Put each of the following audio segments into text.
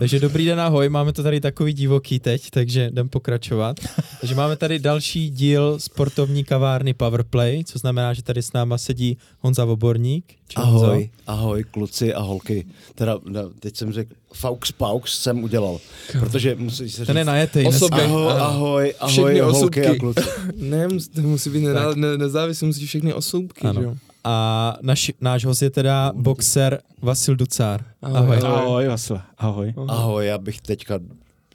Takže dobrý den, ahoj, máme to tady takový divoký teď, takže jdem pokračovat. Takže máme tady další díl sportovní kavárny Powerplay, co znamená, že tady s náma sedí Honza Voborník. Ahoj, Honzo. ahoj, kluci a holky. Teda, teď jsem řekl, Faux Paux jsem udělal, protože musí se říct... Ten je najetej. Ahoj, ahoj, ahoj, ahoj holky a kluci. ne, musí být ne, ne, nezávislý, musí všechny osoubky, ano. že jo? A naš, náš host je teda boxer Vasil Ducár. Ahoj. Ahoj, ahoj Vasil. Ahoj. Ahoj, já bych teďka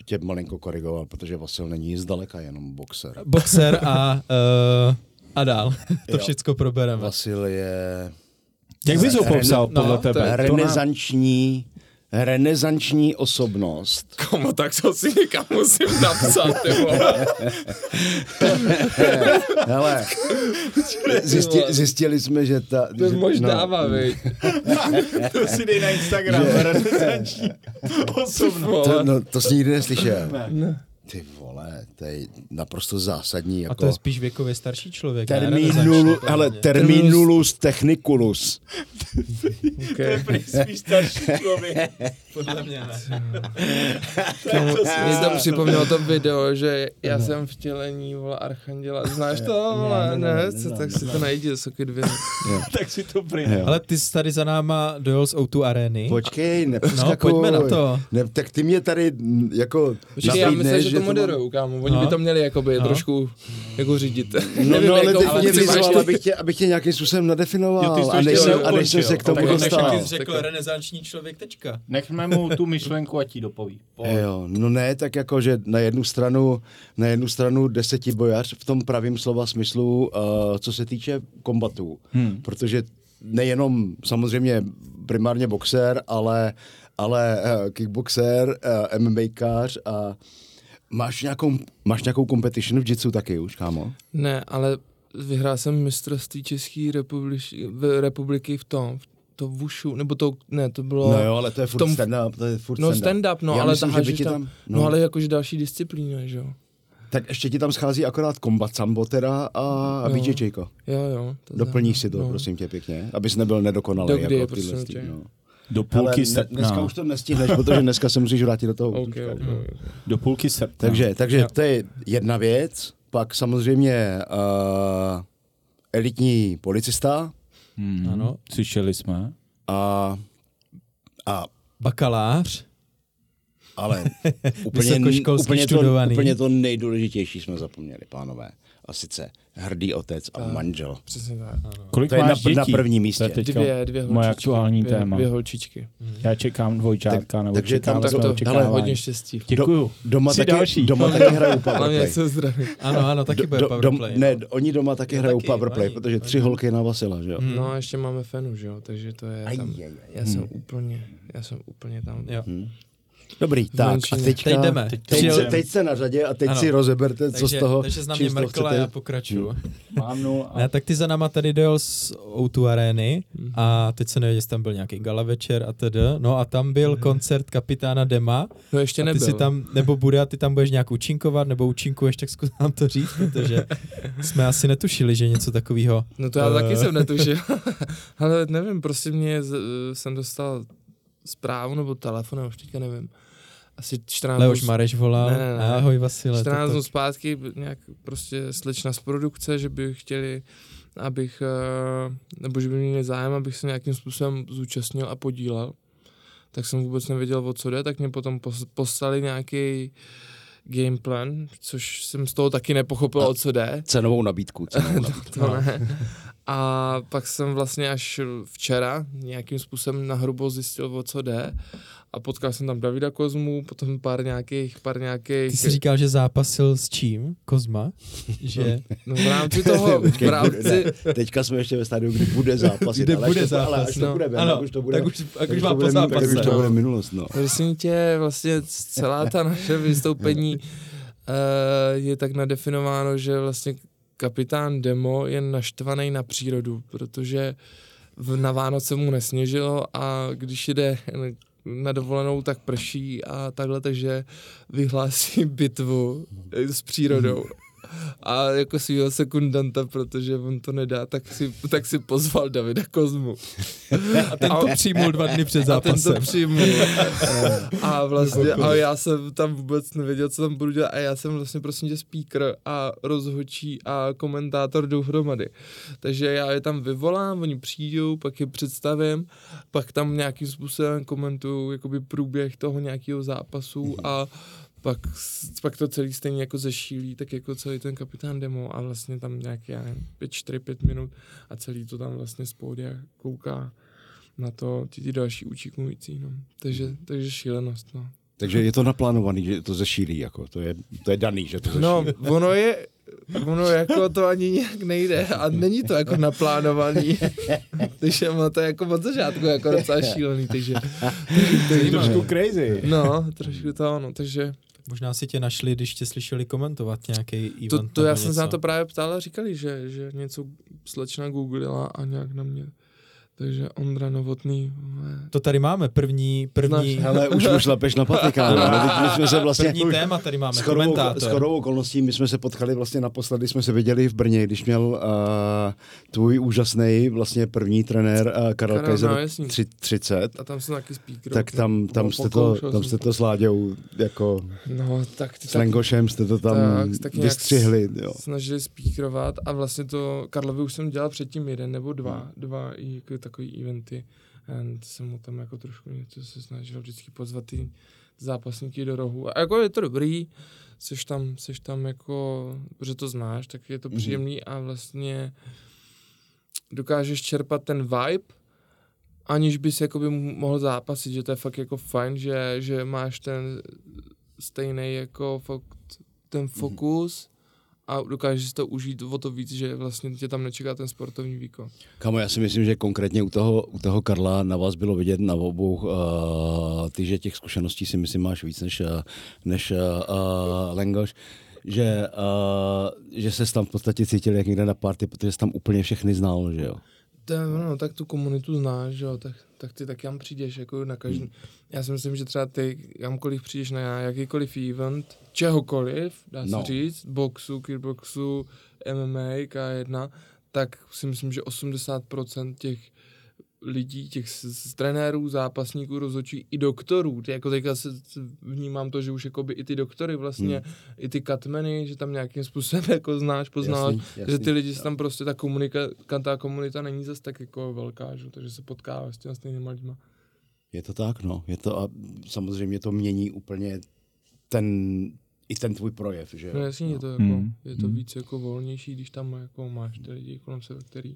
tě malinko korigoval, protože Vasil není zdaleka jenom boxer. Boxer a, uh, a dál. to všechno probereme. Vasil je... Jak bys ho popsal podle no, tebe? Renesanční renesanční osobnost. Komu, tak to si někam musím napsat, ty vole. Hele, zjistili, zjistili jsme, že ta... To že, možná no, dává, to si dej na Instagram, že, renesanční osobnost. To, no, to jsi nikdy neslyšel. Ne. Ty vole, to je naprosto zásadní. Jako... A to je spíš věkově starší člověk. Terminul, ale terminulus techniculus. okay. to je spíš starší člověk. Podle mě ne. Mě to připomnělo to video, že já no. jsem vtělení, vole, Archanděla. Znáš to, vole? Ne, ne, ne, ne, tak si to najdi, soky dvě. tak si to prý. Ale ty jsi tady za náma dojel z O2 Areny. Počkej, No, pojďme na to. Ne, tak ty mě tady jako Počkej, já myslím, že to moderují, kámo. Oni no. by to měli jakoby no. trošku jako řídit. No, Nevím, no ale jako, ty mě vyzval, abych tě, abych tě nějakým způsobem nadefinoval. Jo, a než jsem, a než jsem se k tomu dostal. Tak jsi řekl renesanční člověk, tečka. Nechme mu tu myšlenku, ať ti dopoví. Jo, no ne, tak jako, že na jednu stranu, na jednu stranu desetibojař v tom pravém slova smyslu, uh, co se týče kombatů. Hmm. Protože nejenom samozřejmě primárně boxer, ale, ale uh, kickboxer, uh, MMAkář a Máš nějakou, máš nějakou competition v jitsu taky už, kámo? Ne, ale vyhrál jsem mistrovství České republiky, republiky v tom, v to Wushu, nebo to, ne, to bylo... No jo, ale to je furt tom, stand-up, to je furt No stand-up, no, Já ale myslím, že tam, tam, no. no. ale jakože další disciplína, že jo. Tak ještě ti tam schází akorát kombat sambo teda a, a BJJko. Jo, jo. To Doplníš si to, no. prosím tě, pěkně, abys nebyl nedokonalý. Do kdy, jako prosím tě. No. Do půlky Hele, srpna. Dneska už to nestihneš, protože dneska se musíš vrátit do toho. okay, okay, okay. Do půlky srpna. Takže, takže to je jedna věc. Pak samozřejmě uh, elitní policista. Hmm, ano. Slyšeli jsme. A, a bakalář. Ale úplně, úplně, to, úplně to nejdůležitější jsme zapomněli, pánové. A sice hrdý otec a manžel. Přesně tak. Ano. Kolik to je máš na, dětí? na prvním místě. To je dvě, dvě moje aktuální dvě, téma. Dvě holčičky. Hmm. Já čekám dvojčátka, tak, nebo takže čekám tam tak to, hele, hodně štěstí. Děkuju. Do, doma, Jsi taky, další. doma taky hrajou powerplay. se zdraví. Ano, ano, taky bude do, powerplay. Dom, ne, oni doma taky hrajou powerplay, protože tři holky na Vasila, že jo? Hmm. No a ještě máme Fenu, že jo, takže to je tam. Já jsem úplně, já jsem úplně tam. Dobrý, tak a teďka, teď jdeme. Teď, teď, se, teď se na řadě a teď ano. si rozeberte, co takže, z toho Takže znám mě mrkla a já pokračuju. Hmm. Mám no a... Ne, tak ty za náma tady dojel z O2 Areny a teď se nevím, jestli tam byl nějaký gala večer a tedy. No a tam byl hmm. koncert kapitána Dema. No ještě nebyl. ty si tam, nebo bude a ty tam budeš nějak účinkovat, nebo účinkuješ, tak zkus nám to říct, protože jsme asi netušili, že něco takového. No to já uh... taky jsem netušil. Ale nevím, prostě mě jsem dostal zprávu nebo telefon, už teďka nevím asi 14 Leoš Mareš volal, ne, ne, ne. ahoj Vasile. 14 dnů zpátky nějak prostě slečna z produkce, že by chtěli, abych, eh, nebo že by měli zájem, abych se nějakým způsobem zúčastnil a podílel. Tak jsem vůbec nevěděl, o co jde, tak mě potom poslali nějaký game plan, což jsem z toho taky nepochopil, a o co jde. Cenovou nabídku. Cenovou nabídku. to, to ne. A pak jsem vlastně až včera nějakým způsobem nahrubo zjistil, o co jde a potkal jsem tam Davida Kozmu, potom pár nějakých, pár nějakých... Ty jsi říkal, že zápasil s čím? Kozma? že... No v rámci toho, v rámci... Ne, teďka jsme ještě ve stádiu, kdy bude zápas. Kde ale bude to, zápas, ale až no. to bude, ano, už to bude, tak už, tak už má po zápase. Tak už to bude minulost, no. Prosím tě, vlastně celá ta naše vystoupení uh, je tak nadefinováno, že vlastně kapitán Demo je naštvaný na přírodu, protože v, na Vánoce mu nesněžilo a když jde na dovolenou, tak prší a takhle, takže vyhlásí bitvu s přírodou. a jako svého sekundanta, protože on to nedá, tak si, tak si pozval Davida Kozmu. A ten to přijmul dva dny před A ten to zápasem. přijmul. a vlastně, a já jsem tam vůbec nevěděl, co tam budu dělat a já jsem vlastně prosím tě speaker a rozhodčí a komentátor dohromady. Takže já je tam vyvolám, oni přijdou, pak je představím, pak tam nějakým způsobem komentuju jakoby průběh toho nějakého zápasu a pak, pak to celý stejně jako zešílí, tak jako celý ten kapitán demo a vlastně tam nějaký, já nevím, 5, 4, 5 minut a celý to tam vlastně z pódia kouká na to ti, ti další účinkující, no. Takže, takže šílenost, no. Takže je to naplánovaný, že to zešílí, jako, to je, to je daný, že to zešílí. No, ono je, ono jako to ani nějak nejde a není to jako naplánovaný. takže ono to je jako od začátku jako docela šílený, takže, To je trošku crazy. no, trošku to ono, takže Možná si tě našli, když tě slyšeli komentovat nějaký event to, to já jsem se na to právě ptal a říkali, že, že něco slečna googlila a nějak na mě. Takže Ondra Novotný, vole, To tady máme, první, první, Znáš, Hele, už už lepeš na patika, no. no, my jsme se vlastně... první téma tady máme, S chodou, s komentátor. chodou okolností my jsme se potkali vlastně naposledy, jsme se viděli v Brně, když měl uh, tvůj úžasný vlastně první trenér uh, Karel Karel, Kaiser no, jasný. tři- 30, a tam jsem taky speaker. tak tam, tam, No, jste to, tam jste to s Láďou jako No, tak ty s Lengošem jste to tam Tak, tak vystřihli, jo. snažili speakerovat a vlastně to, Karlovi už jsem dělal předtím jeden nebo dva, dva i jako takový eventy. A jsem mu tam jako trošku něco se snažil vždycky pozvat ty zápasníky do rohu. A jako je to dobrý, seš tam, seš tam jako, protože to znáš, tak je to Mhm. příjemný a vlastně dokážeš čerpat ten vibe, aniž bys jakoby mohl zápasit, že to je fakt jako fajn, že, že máš ten stejný jako fakt ten fokus a dokážeš to užít o to víc, že vlastně tě tam nečeká ten sportovní výkon. Kamo, já si myslím, že konkrétně u toho, u toho Karla na vás bylo vidět na obou, uh, ty, že těch zkušeností si myslím máš víc než, uh, než uh, uh, Lengoš, že, uh, že se tam v podstatě cítil jak někde na party, protože jsi tam úplně všechny znal, že jo. To, no, tak tu komunitu znáš, že jo, tak, tak ty tak kam přijdeš, jako na každý. Já si myslím, že třeba ty kamkoliv přijdeš na jakýkoliv event, čehokoliv, dá se No. říct, boxu, kickboxu, MMA, K1, tak si myslím, že 80% těch lidí, těch s, s trenérů, zápasníků, rozhodčí i doktorů. Ty jako teďka se, vnímám to, že už jakoby i ty doktory vlastně, hmm. i ty katmeny, že tam nějakým způsobem jako znáš, poznáš, Jasný, že jasný. ty lidi se tam prostě ta komunika, ta komunita není zase tak jako velká, že? takže se potkáváš s těmi stejnýma lidma. Je to tak, no. Je to a samozřejmě to mění úplně ten, i ten tvůj projev, že jo. No jasně, je to, jako, Hmm. je to víc jako volnější, když tam jako máš ty lidi kolem sebe, který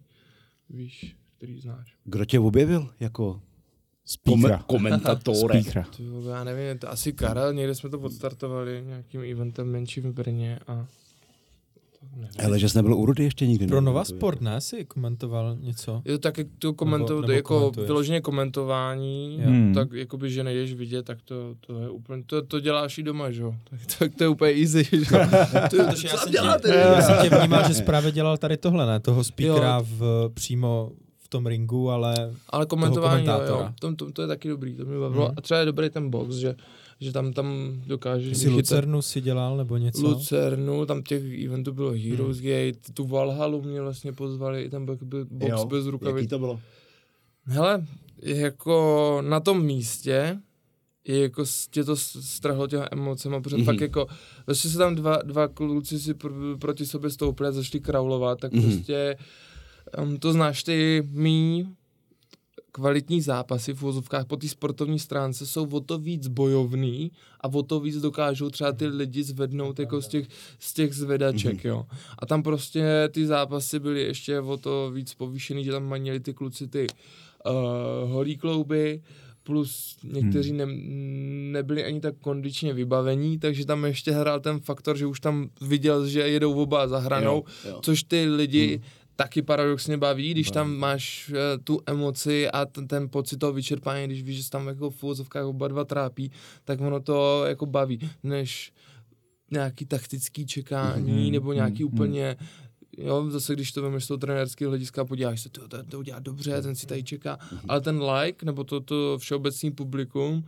víš, který znáš. Kdo tě objevil jako Speakera. Kome- komentatore. Jo, já nevím, to asi Karel, někde jsme to odstartovali nějakým eventem menším v Brně a nevím. Hele, že jsi nebyl u Rudy ještě nikdy. Pro? Nova Sport, ne? Si komentoval něco? Je to tak, jak to komentu, Nebo- nebo jako komentuješ. vyloženě komentování, Jo. Hmm. tak jakoby, že nejdeš vidět, tak to, to je úplně, to, to děláš i doma, že jo? Tak, tak to je úplně easy, že jo? Já co jsem děláte? tě, já jsem tě vnímal, že jsi právě dělal tady tohle, ne? Toho speakera Jo. v, přímo tom ringu, ale Ale komentování, jo, jo. To, to, to, je taky dobrý, to mě bavilo. Mhm. A třeba je dobrý ten box, že, že tam, tam dokážeš jsi vychytat Lucernu si dělal nebo něco? Lucernu, tam těch eventů bylo Hmm. Heroes Gate, tu Valhalu mě vlastně pozvali, i tam box Jo, bez Jaký rukavic. to bylo? Hele, jako na tom místě je jako tě to strhlo těma emocema, protože Mhm. mm-hmm. fakt jako, vlastně se tam dva, dva kluci si pr- proti sobě stoupili a začali kraulovat, tak Mhm. mm-hmm. prostě um, to znáš ty mý kvalitní zápasy v vozovkách po té sportovní stránce jsou o to víc bojovný a o to víc dokážou třeba ty lidi zvednout jako z těch, z těch zvedaček, Mhm. jo. A tam prostě ty zápasy byly ještě o to víc povýšený, že tam měli ty kluci ty uh, holí klouby, plus někteří ne, nebyli ani tak kondičně vybavení, takže tam ještě hrál ten faktor, že už tam viděl, že jedou oba za hranou, Jo, jo. což ty lidi Hmm. Taky paradoxně baví, když tam máš eh, tu emoci a ten, ten pocit toho vyčerpání, když víš, že se tam jako v úvozovkách oba dva trápí, tak ono to jako baví, než nějaký taktický čekání Mhm, nebo nějaký mhm. úplně Jo, zase když to vemeš z toho trenérského hlediska, podíváš se, to, to, to udělá dobře, ten si tady čeká, ale ten like, nebo to, to všeobecný publikum,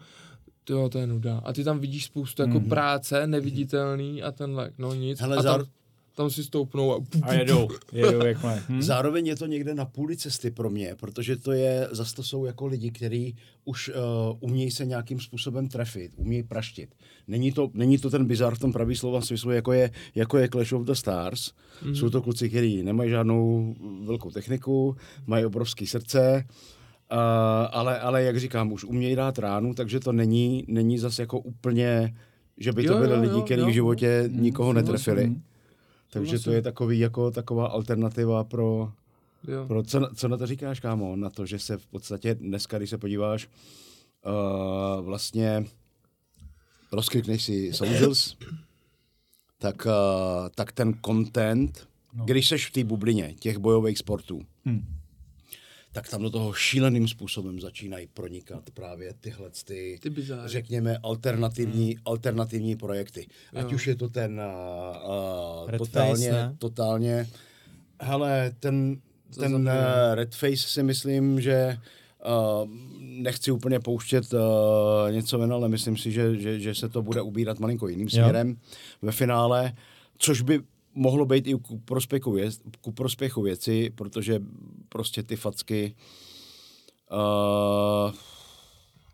to, to je nuda. A ty tam vidíš spoustu jako Mhm. práce, neviditelný a ten like, no nic. Hele, a zá... tam, tam si stoupnou a... A jedou, jedou jak mají. Hm? Zároveň je to někde na půli cesty pro mě, protože to je, zase to jsou jako lidi, kteří už uh, umějí se nějakým způsobem trefit, umějí praštit. Není to, není to ten bizar v tom pravý slova smyslu, jako je, jako je Clash of the Stars. Mm. Jsou to kluci, kteří nemají žádnou velkou techniku, mají obrovské srdce, uh, ale, ale jak říkám, už umějí dát ránu, takže to není, není zase jako úplně, že by to Jo, byly jo, lidi, kteří v životě nikoho netrefili. Hm. Takže to je takový jako taková alternativa pro, Jo. pro co, na- co na to říkáš, kámo? Na to, že se v podstatě dneska, když se podíváš, uh, vlastně rozklikneš si socials, tak, uh, tak ten content, no. když seš v té bublině těch bojových sportů, Hm. Tak tam do toho šíleným způsobem začínají pronikat právě tyhle ty, Ty bizáry. řekněme, alternativní, alternativní projekty. Ať Jo. už je to ten uh, uh, Red totálně, Face, ne? totálně, hele, ten, ten uh, Red Face si myslím, že uh, nechci úplně pouštět uh, něco ven, ale myslím si, že, že, že se to bude ubírat malinko jiným Jo. směrem ve finále, což by mohlo být i ku prospěchu, věc, ku prospěchu věci, protože prostě ty facky uh,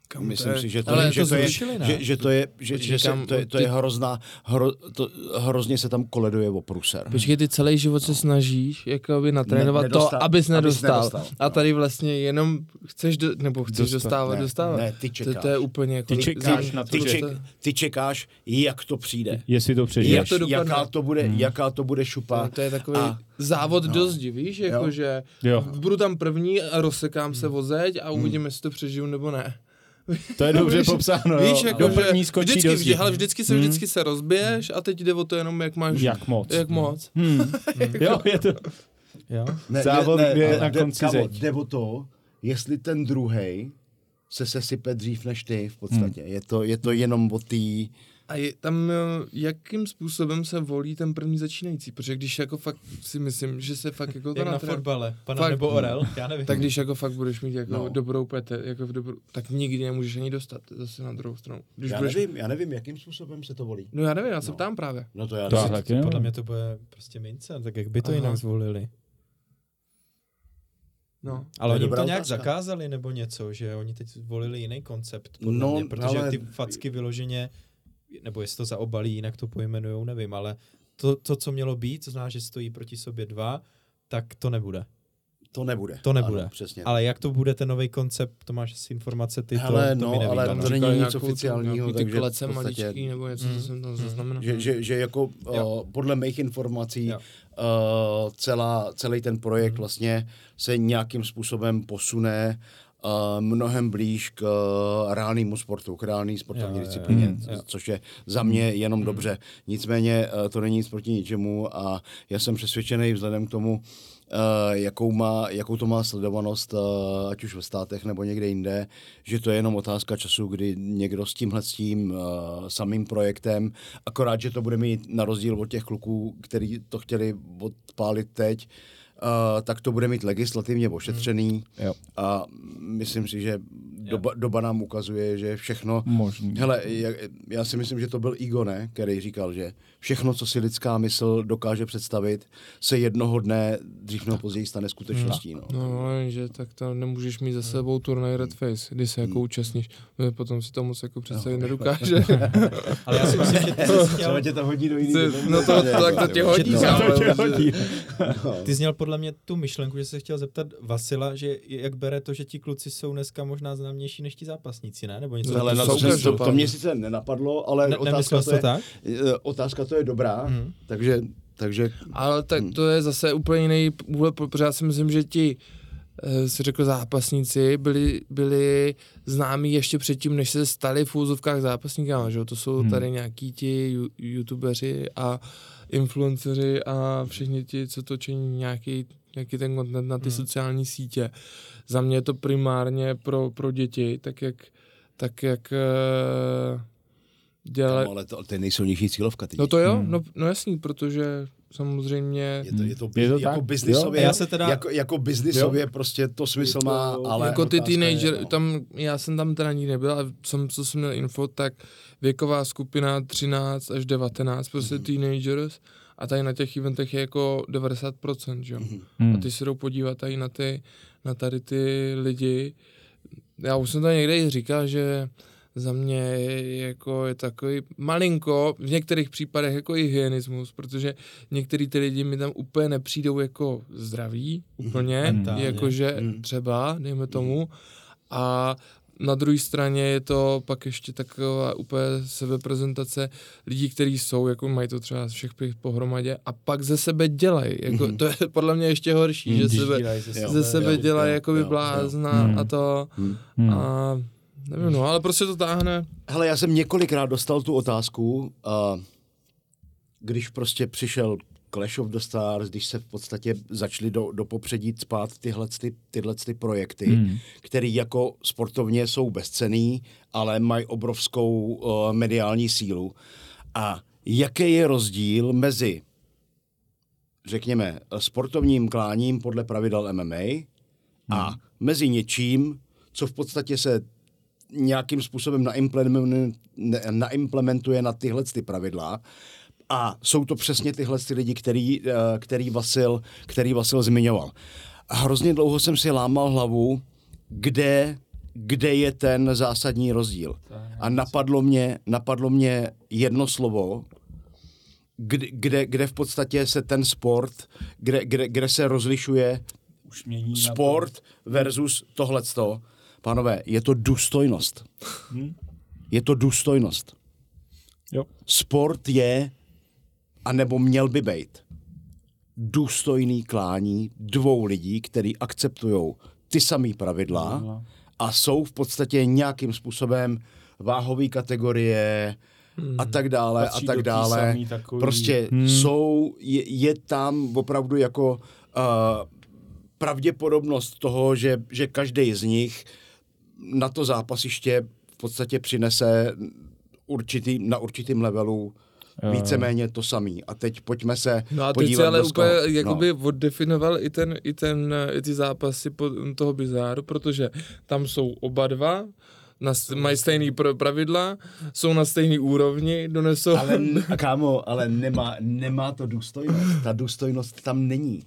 Kam to Myslím je? si, že to, Ale je, to že, to je, zrušili, že, že to je, že, Počkej, že se, to, je, to ty- je hrozná, hro, to, hrozně se tam koleduje o pruser. Počkej, ty celý život se snažíš jakoby natrénovat Ne- to, nedostal- abys nedostal. abys nedostal, A tady vlastně jenom chceš, do, nebo chceš Dostat, dostávat, ne, dostávat. ne, ty to, čekáš. to je úplně jako... Ty čekáš zim- na to, Ty, ček, ty čekáš, jak to přijde. Jestli to Jak přežiješ. to dopadne? jaká to bude, Hmm. jaká to bude šupa. No, to je takový A- závod no. do zdi, víš, jako Jo. že Jo. budu tam první a rozsekám Hmm. se o zeď a uvidíme, jestli to přežiju nebo ne. To je dobře Víš- popsáno, Víš, jo. jako, Do že první skočí vždycky, do vždy, ale vždycky se, Hmm. vždycky se rozbiješ a teď jde o to jenom, jak máš... Jak moc. Jak moc. Hmm. jo, je to... Jo? Ne, Závod, ne, ne, na jde- konci kámo, zeď. Jde o to, jestli ten druhej se sesype dřív než ty v podstatě. Hmm. Je, to, je to jenom o té... A je tam, eh, jakým způsobem se volí ten první začínající? Protože když jako fakt si myslím, že se fakt jako to Jak na natré- fotbale, pana Fakt. nebo Orel, já nevím. tak když jako fakt budeš mít jako No. dobrou pete, jako v dobrou, tak nikdy nemůžeš ani dostat zase na druhou stranu. Když Já budeš, nevím, já nevím, jakým způsobem se to volí. No já nevím, já se No. ptám právě. No to já To nevím. taky. Podle mě to bude prostě mince, tak jak by to Aha. jinak zvolili? No. Ale oni to nějak otázka. zakázali nebo něco, že oni teď zvolili jiný koncept, podle No, mě, protože ale- ty facky vyloženě, nebo jestli to zaobalí, jinak to pojmenujou, nevím, ale to, to, co mělo být, co znamená, že stojí proti sobě dva, tak to nebude. To nebude. To nebude. Ano, přesně. Ale jak to bude ten nový koncept, to máš asi informace ty, Hele, to, to no, mi nevíš, ale ano. to není nic oficiálního, ty takže v klece podstatě- maličký nebo něco, Mm. co jsem tam Mm. zaznamenal. Že, že, že jako Jo. uh, podle mých informací Jo. uh, celá, celý ten projekt Mhm. vlastně se nějakým způsobem posune uh, mnohem blíž k uh, reálnému sportu, k reálný sportovní Jo, jo, jo. disciplíně, Mhm, jo. což je za mě jenom dobře. Nicméně uh, to není nic proti ničemu a já jsem přesvědčený vzhledem k tomu, Uh, jakou, má, jakou to má sledovanost, uh, ať už ve státech nebo někde jinde, že to je jenom otázka času, kdy někdo s tímhle s tím uh, samým projektem, akorát, že to bude mít na rozdíl od těch kluků, který to chtěli odpálit teď, uh, tak to bude mít legislativně ošetřený Jo. a myslím si, že doba, doba nám ukazuje, že všechno Možný. Hele, já, já si myslím, že to byl Igo, ne, který říkal, že všechno, co si lidská mysl dokáže představit, se jednoho dne dřív nebo později stane skutečností. No. No, že tak to nemůžeš mít za sebou turnaj Red Face, kdy se jako účastníš. Eh, Potom si to moc jako představit nedokáže. Ale já si myslím, že ty jsi měl, tě to hodí do jiný no to, to, tak to tě hodí, to- to hodí. ty jsi měl podle mě tu myšlenku, že se chtěl zeptat Vasila, že jak bere to, že ti kluci jsou dneska možná známější než ti zápasníci, ne? Nebo něco No, ale na to, to, to, každopádně. mě sice nenapadlo, ale ne, otázka, to to je, tak? eh, otázka to je dobrá, Mhm. takže, takže Ale tak to je zase úplně jiný úhel, protože já si myslím, že ti eh, si řekl zápasníci, byli, byli známí ještě předtím, než se stali v úzovkách zápasníkama, že? To jsou Hmm. tady nějaký ti youtubeři a influenceři a všichni ti, co točí nějaký, nějaký ten content na ty Hmm. sociální sítě. Za mě je to primárně pro, pro děti, tak jak, tak jak eh, dělali... Ale to, to je nejsilnější cílovka. Ty No to jo, Hmm. no, no jasný, protože samozřejmě... je to, je to, Je to jako tak? biznisově, já se teda- jako, jako biznisově prostě to smysl to- má, ale jako ty otázka je, teenager, no. tam, já jsem tam teda nikdy nebyl, ale jsem, co jsem měl info, tak věková skupina 13 až 19, prostě Mhm. mm. teenagers A tady na těch eventech je jako 90%, že jo. Hmm. A ty se jdou podívat tady na ty, na tady ty lidi. Já už jsem to někde i říkal, že za mě je, jako je takový malinko, v některých případech jako i hygienismus, protože některý ty lidi mi tam úplně nepřijdou jako zdraví, úplně, Mentálně. jakože Mm. třeba, dejme tomu, a na druhé straně je to pak ještě taková úplně sebeprezentace lidí, kteří jsou, jako mají to třeba všech pohromadě a pak ze sebe dělají. Jako, Mhm. To je podle mě ještě horší, Mm, že když sebe, ze ze sebe dělají jako blázna jo. a to Hmm. Hmm. a nevím, no, ale prostě to táhne. Hele, já jsem několikrát dostal tu otázku, a když prostě přišel Clash of the Stars, když se v podstatě začaly do, do popředí spát tyhle, ty, tyhle ty projekty, Hmm. které jako sportovně jsou bezcený, ale mají obrovskou uh, mediální sílu. A jaký je rozdíl mezi, řekněme, sportovním kláním podle pravidel MMA a mezi něčím, co v podstatě se nějakým způsobem naimplementuje, naimplementuje na tyhle ty pravidla. A jsou to přesně tyhle ty lidi, který, eh, který, Vasil, který Vasil zmiňoval. A hrozně dlouho jsem si lámal hlavu, kde, kde je ten zásadní rozdíl. A napadlo mě, napadlo mě jedno slovo, kde, kde, kde v podstatě se ten sport, kde, kde, kde se rozlišuje Už sport versus tohleto. Pánové, je to důstojnost. Hm? Je to důstojnost. Jo. Sport je, anebo měl by být, důstojný klání dvou lidí, kteří akceptují ty samé pravidla Pravidla. a jsou v podstatě nějakým způsobem váhové kategorie a tak dále Patří a tak dále. takový- Prostě Hmm. jsou, je, je tam opravdu jako uh, pravděpodobnost toho, že, že každý z nich na to zápasiště v podstatě přinese určitý, na určitým levelu víceméně to samý. A teď pojďme se No a teď podívat si ale úplně skla- jakoby oddefinoval i ten, i ten, i ty zápasy po, toho bizáru, protože tam jsou oba dva, na, mají stejný pr- pravidla, jsou na stejný úrovni, donesou... Ale, kámo, ale nemá, nemá to důstojnost. Ta důstojnost tam není.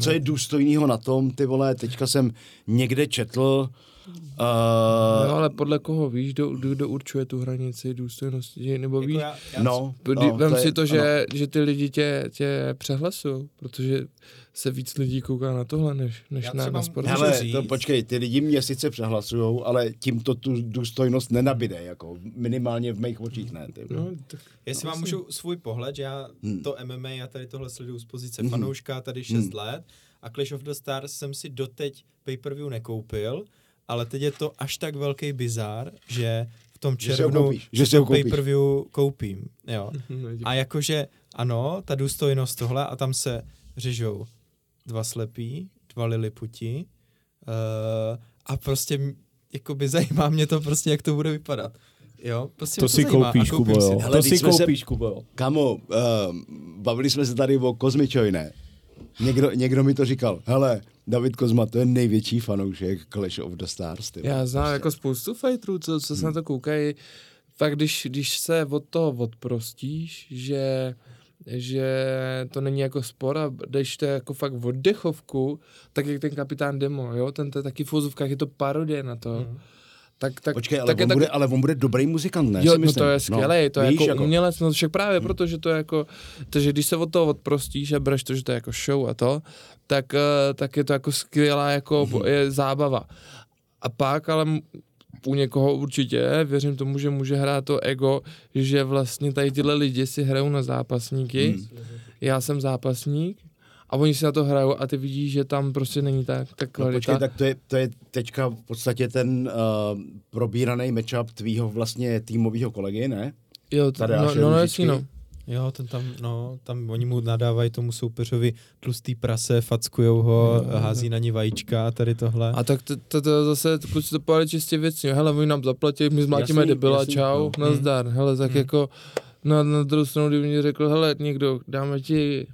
Co je důstojného na tom, ty vole, teďka jsem někde četl, uh, No ale podle koho víš, kdo, kdo, kdo určuje tu hranici důstojnosti, nebo víš, Jako já, já, no, no, vem je- si to, ano. že, že ty lidi tě, tě přehlasují, protože se víc lidí kouká na tohle, než, než Já na, na sport. Hele, to počkej, ty lidi mě sice přehlasujou, ale tím to tu důstojnost nenabide, jako minimálně v mých očích ne. Ty. No, tak, Jestli no, vám vlastně. můžu svůj pohled, že já Hmm. to MMA a tady tohle sleduju z pozice Mhm. fanouška tady 6 let a Clash of the Stars jsem si doteď pay-per-view nekoupil, ale teď je to až tak velký bizár, že v tom červnu koupíš, že si ho to koupíš. pay-per-view koupím. Jo. No, A jakože ano, ta důstojnost tohle a tam se řežou dva slepí, dva liliputi uh, a prostě jakoby zajímá mě to prostě, jak to bude vypadat. Jo, prostě To si zajímá koupíš, koupím Kubo, si. Hele, To si jsme se- koupíš, Kubo. Kamo, uh, bavili jsme se tady o Kozmičovi, ne? Někdo, někdo mi to říkal, hele, David Kozma, to je největší fanoušek Clash of the Stars. Ty. Já znám jako spoustu fighterů, co, co se na to koukají. Fakt, když, když se od toho odprostíš, že že to není jako spor a jdeš to jako fakt oddechovku, tak jak ten kapitán Demo, jo, ten to je taky v je to parodie na to. Mhm. Tak, tak, Počkej, ale, tak on tak, bude, ale on bude dobrý muzikant, ne? Jo, no myslím. to je skvělé, to je víš, jako, umělec, no však právě, protože to je jako, takže když se od toho odprostíš a bereš to, že to je jako show a to, tak, eh, tak je to jako skvělá jako Mhm. je zábava. A pak ale u někoho určitě, věřím tomu, že může hrát to ego, že vlastně tady tyhle lidi si hrajou na zápasníky, Hmm. já jsem zápasník a oni si na to hrajou a ty vidíš, že tam prostě není ta, ta No, kvalita. počkej, tak to je, to je teďka v podstatě ten uh, probíraný matchup tvýho vlastně týmového kolegy, ne? jo, t- Tadeáše no, no, no, Růžičky. jasný, no. Jo, ten tam, no, tam oni mu nadávají tomu soupeřovi tlustý prase, fackujou ho, Jo, hází na ní vajíčka a tady tohle. A tak to, to, to zase, kluci to povedali čistě věcně, hele, oni nám zaplatí, my zmátíme Jasný, debila, jasný, čau, no. nazdar, hele, tak Hmm. jako, na, na druhou stranu, kdyby mě řekl, hele, někdo, dáme ti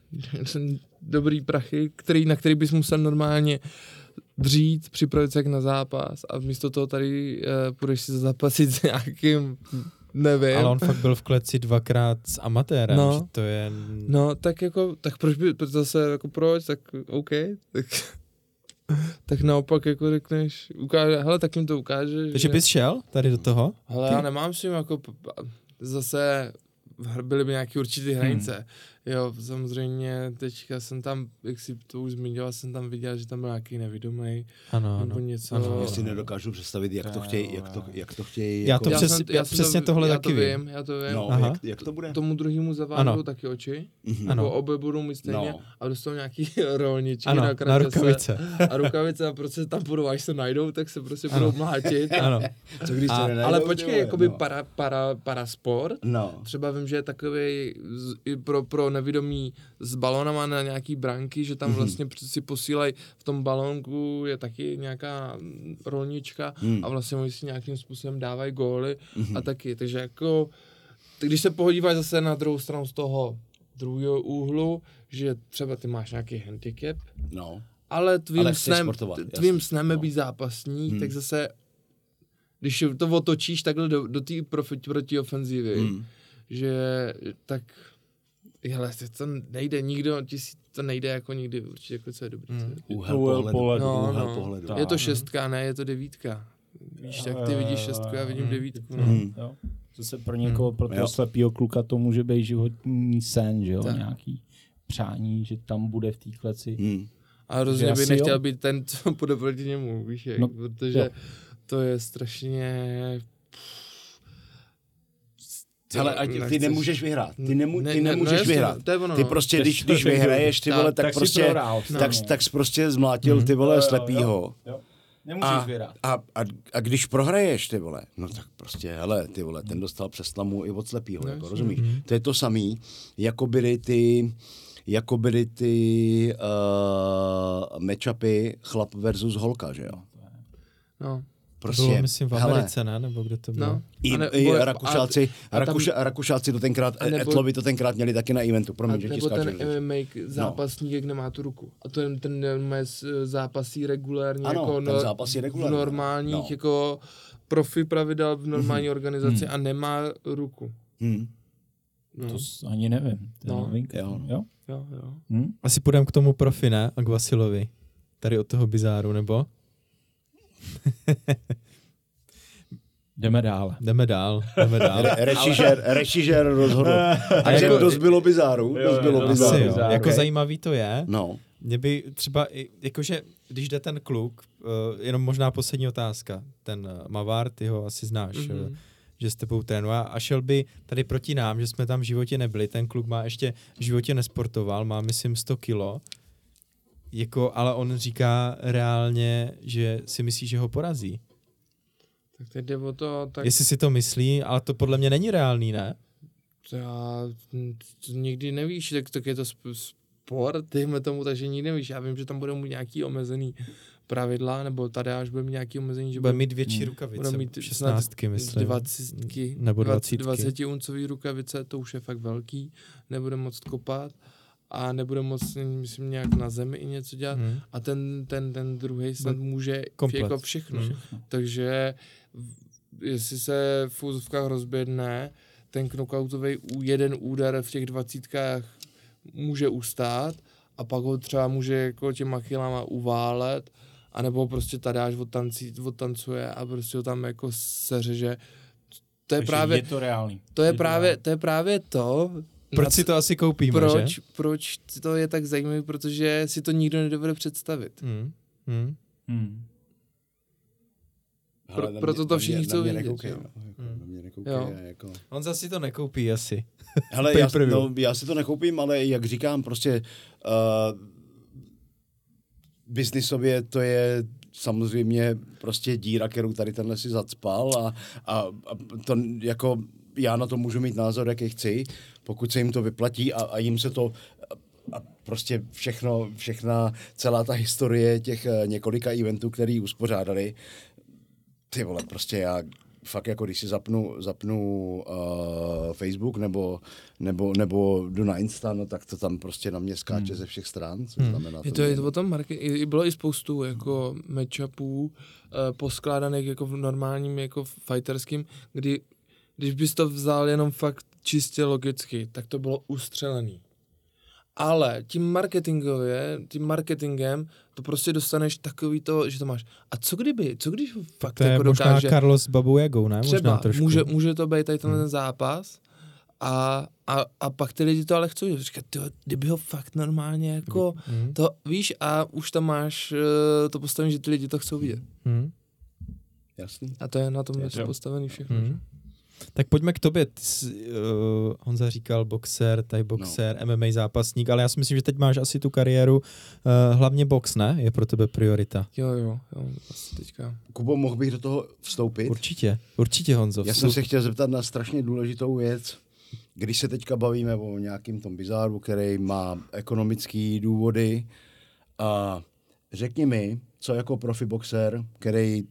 dobrý prachy, který, na který bys musel normálně dřít, připravit se jak na zápas a místo toho tady uh, půjdeš si zapasit s nějakým nevím. Ale on fakt byl v kleci dvakrát s amatérem, No. že to je... No, tak jako, tak proč by, proč zase jako proč, tak OK, tak, tak naopak jako řekneš, ukáže, hele, tak jim to ukáže, Takže bys šel tady do toho? Hele, já nemám s tím jako zase byly by nějaké určité hranice. Hmm. Jo, samozřejmě teďka jsem tam, jak si to už zmiňoval, jsem tam viděl, že tam byl nějaký nevědomý Ano, nebo ano. něco. Ano, Já si nedokážu představit, jak to chtějí, jak to, jak to chtějí. Já to jako, přes- jsem- já jsem přesně to, tohle já taky to vím. vím. Já to vím. no, Aha. jak, jak to bude? Tomu druhému zavádnou Ano. taky oči, Mhm. Ano. obě budou mít stejně No. a dostanou nějaký rolničky Ano, na, na rukavice. a rukavice a prostě tam budou, až se najdou, tak se prostě Ano. budou mlátit. Ano. Co když A- se nenajdou, Ale počkej, jakoby no. para, para, parasport, No. Třeba vím, že je takový i pro, pro nevědomí s balonama na nějaký branky, že tam Mhm. vlastně si posílají v tom balonku je taky nějaká mm, rolnička Hmm. a vlastně oni si nějakým způsobem dávají góly Mhm. a taky, takže jako tak když se podíváš zase na druhou stranu z toho druhého úhlu, že třeba ty máš nějaký handicap, No. ale tvým Ale snem, tvým snem je no. být zápasník, Hmm. tak zase když to otočíš takhle do, do té profi- proti ofenzivy, Hmm. že tak hele, to nejde, nikdo, ti si to nejde jako nikdy určitě, jako co je dobrý. Mm. Úhel Úhel pohledu. pohledu. No, Úhel no. pohledu. Je to šestka, ne, je to devítka. Víš, tak ty vidíš šestku, já vidím Mm. devítku. No. Hmm. Jo. Zase pro někoho, pro toho Jo. slepého kluka to může být životní sen, že jo, Tak. nějaký přání, že tam bude v té kleci. Hmm. A hrozně asi bych nechtěl jo. být ten, co půjde proti němu, víš, jak, No, protože jo. to je strašně... Ale ať, ty nechceš- nemůžeš vyhrát. Ty, nemu, Ne- ty ne- no nemůžeš jasně, vyhrát. To je ono, Ty no. prostě, když, když vyhraješ, ty vole, tak, tak prostě, prohrál, tak, tak prostě zmlátil Mhm. ty vole jo, slepýho. Jo. Nemůžeš A, vyhrát. a, a, a, když prohraješ, ty vole, no tak prostě, hele, ty vole, ten dostal přes tlamu i od slepýho, No, jako, rozumíš? Mhm. To je to samý, jako byly ty, jako byly ty uh, matchupy chlap versus holka, že jo? No. Prostě, Bylo, myslím, v hele, Americe, ne? Nebo kde to bylo? No. I, A ne- i bo- Rakušáci, a- a tam- Rakuša, Rakušáci to tenkrát, a nebo- Etlovi to tenkrát měli taky na eventu, promiň, A že ti nebo ten. MMA zápasník, jak nemá tu ruku. A to je ten ten zápasí regulárně Ano, jako ten zápasí regulárně. v normálních No. jako profi pravidel v normální organizaci Hmm. a nemá ruku. Hmm. No. To ani nevím. To je No. novinka. Jo. jo? Jo, jo. Hm? Asi půjdeme k tomu profi, ne? A k Vasilovi. Tady od toho bizáru, nebo? Jdeme dál. Jdeme dál, jdeme dál. Re- Režisér, režisér rozhodl. Takže jako- dost bylo bizáru, Jo, dost bylo jo, bizáru. Asi jo. bizáru, Jako zajímavý to je. No. Mě by třeba, i- jakože, když jde ten kluk, uh, jenom možná poslední otázka, ten uh, Mavar, ty ho asi znáš, mm-hmm. Mhm. že s tebou trénuje a šel by tady proti nám, že jsme tam v životě nebyli, ten kluk má ještě v životě nesportoval, má myslím 100 kilo, jako, ale on říká reálně, že si myslí, že ho porazí. Tak teď jde o to, tak Jestli si to myslí, ale to podle mě není reálný, ne? to já to nikdy nevíš, tak, tak je to sp- sport, dejme tomu, takže nikdy nevíš. Já vím, že tam budou mít nějaký omezený pravidla, nebo tady až bude mít nějaký omezení, že Bude mít větší Hmm. rukavice, Bude mít 16 myslím. Dvacítky, Nebo dvacet- dvacítky. 20 uncový rukavice, to už je fakt velký, nebude moc kopat a nebude moc, myslím, nějak na zemi i něco dělat. Hmm. A ten, ten, ten druhý snad může Komplet. jako všechno. Hmm. Takže jestli se v úzovkách rozběhne, ten knockoutový jeden úder v těch dvacítkách může ustát a pak ho třeba může jako těma chylama uválet, anebo prostě tadáš odtancí, odtancuje a prostě ho tam jako seřeže. To je Takže právě, Je to reálný. to je to právě, to je právě to, Proč si to asi koupíme, proč, že? proč to je tak zajímavé, protože si to nikdo nedovede představit. Hmm. Hmm. Hmm. Pro- na proto mě- to všichni mě- chcou mě vidět, nekoukej, jo. no, jako Hmm. Na mě nekoukej, Jo. a jako... On zase to nekoupí asi. Hele, já, no, já si to nekoupím, ale jak říkám, prostě uh, biznisově to je samozřejmě prostě díra, kterou tady tenhle si zacpal a, a, a to jako já na to můžu mít názor, jaký chci, pokud se jim to vyplatí a, a jim se to a prostě všechno, všechna, celá ta historie těch eh, několika eventů, který uspořádali, ty vole, prostě já fakt jako když si zapnu, zapnu uh, Facebook nebo, nebo, nebo jdu na Insta, no tak to tam prostě na mě skáče hmm. ze všech stran, co Hmm. znamená Je to, je to o tom market, bylo i spoustu jako matchupů uh, poskládaných jako v normálním jako fighterským, kdy když bys to vzal jenom fakt čistě logicky, tak to bylo ustřelený. Ale tím marketingově, tím marketingem, to prostě dostaneš takový to, že to máš. A co kdyby, co když fakt To je jako možná dokáže, Carlos s Babou Jagou, ne? možná třeba, trošku. může, může to být tady tenhle Hmm. ten zápas a, a, a pak ty lidi to ale chcou říkat, tyjo, kdyby ho fakt normálně jako, Hmm. to víš a už tam máš uh, to postavení, že ty lidi to chcou vidět. Hmm. Jasný. A to je na tom postavený všechno. Hmm. Tak pojďme k tobě. Ty jsi, uh, Honza říkal boxer, tady boxer, no. MMA zápasník, ale já si myslím, že teď máš asi tu kariéru, uh, hlavně box, ne? Je pro tebe priorita. Jo, jo, jo, asi teďka. Kubo, mohl bych do toho vstoupit? Určitě, určitě Honzo. Já jsem se chtěl zeptat na strašně důležitou věc. Když se teďka bavíme o nějakým tom bizáru, který má ekonomické důvody, a řekni mi, co jako profi boxer, který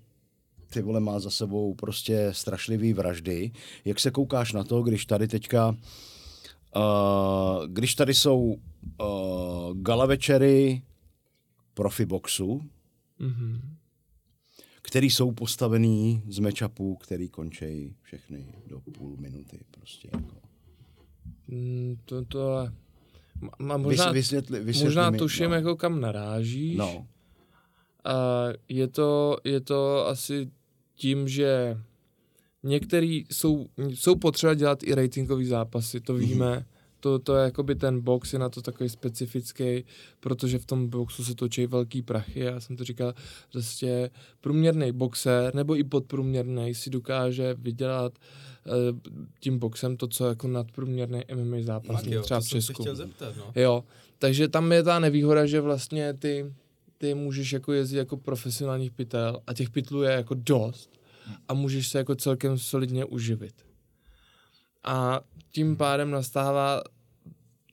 ty vole má za sebou prostě strašlivý vraždy, jak se koukáš na to, když tady teďka, uh, když tady jsou uh, gala večery profi boxu, Mhm. který jsou postavený z matchupů, který končí všechny do půl minuty. Prostě jako. Mm, to, to. Má, možná, Vys, vysvětli, vysvětli možná mi, tuším, no. jako kam narážíš. No, A je to, je to asi tím, že některý jsou, jsou potřeba dělat i ratingové zápasy, to víme. To, to je jakoby ten box je na to takový specifický, protože v tom boxu se točí velký prachy. Já jsem to říkal, prostě průměrný boxer nebo i podprůměrný si dokáže vydělat eh, tím boxem to, co jako nadprůměrný MMA zápasník třeba v Česku. zeptat, no. Jo, takže tam je ta nevýhoda, že vlastně ty, ty můžeš jako jezdit jako profesionálních pytel a těch pytlů je jako dost a můžeš se jako celkem solidně uživit. A tím pádem nastává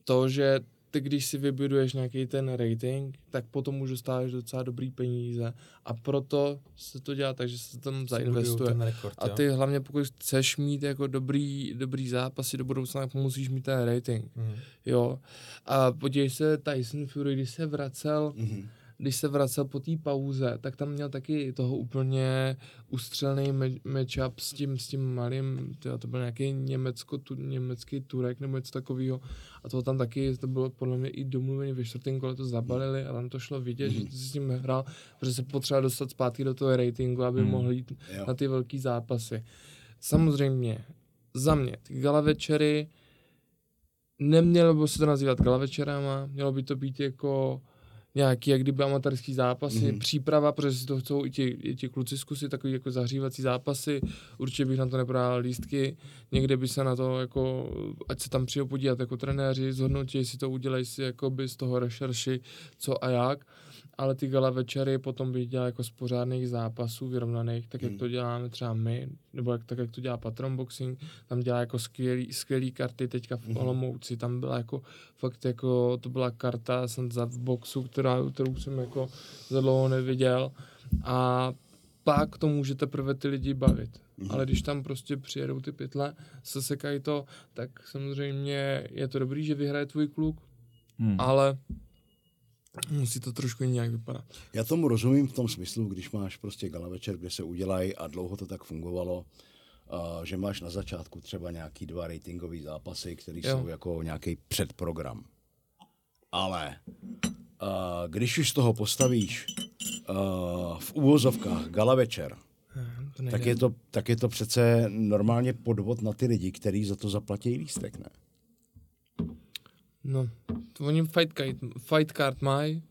to, že ty, když si vybuduješ nějaký ten rating, tak potom můžu stáváš docela dobrý peníze a proto se to dělá tak, že se tam zainvestuje. Rekord, A ty hlavně pokud chceš mít jako dobrý, dobrý zápasy do budoucna, tak musíš mít ten rating. Mhm. Jo. A podívej se, Tyson Fury, když se vracel, Mhm. Když se vracel po té pauze, tak tam měl taky toho úplně ustřelný matchup s tím, s tím malým, tyjo, to byl nějaký německo, tu, německý turek nebo něco takového. A to tam taky, to bylo podle mě i domluvený, ve čtvrtém kole to zabalili a tam to šlo vidět, že si s ním hrál, protože se potřeba dostat zpátky do toho ratingu, aby Hmm. mohl jít Jo. na ty velký zápasy. Samozřejmě, za mě, ty gala večery, nemělo by se to nazývat gala večerama, mělo by to být jako nějaký, jak kdyby amatérský zápasy, Mhm. mm-hmm. příprava, protože si to chcou i ti, i ti kluci zkusit, takový jako zahřívací zápasy, určitě bych na to neprodal lístky, někde by se na to jako, ať se tam přijou podívat jako trenéři, zhodnotí, jestli to udělají si jako by z toho rešerši, co a jak, ale ty gala večery potom bych dělal jako z pořádných zápasů vyrovnaných, tak jak Hmm. to děláme třeba my, nebo jak, tak jak to dělá Patron Boxing, tam dělá jako skvělý, skvělý karty teďka v Mhm. Olomouci, tam byla jako fakt jako, to byla karta jsem za v boxu, která, kterou jsem jako za dlouho neviděl a pak to může teprve ty lidi bavit. Mhm. Ale když tam prostě přijedou ty pytle, sesekají to, tak samozřejmě je to dobrý, že vyhraje tvůj kluk, Hmm. ale musí to trošku nějak vypadat. Já tomu rozumím v tom smyslu, když máš prostě gala večer, kde se udělají a dlouho to tak fungovalo, a že máš na začátku třeba nějaký dva ratingové zápasy, které jsou jako nějaký předprogram. Ale a když už z toho postavíš a v úvozovkách gala večer, tak je, to, tak je to přece normálně podvod na ty lidi, kteří za to zaplatí lístek, ne? No, to oni fight card, fight card mají,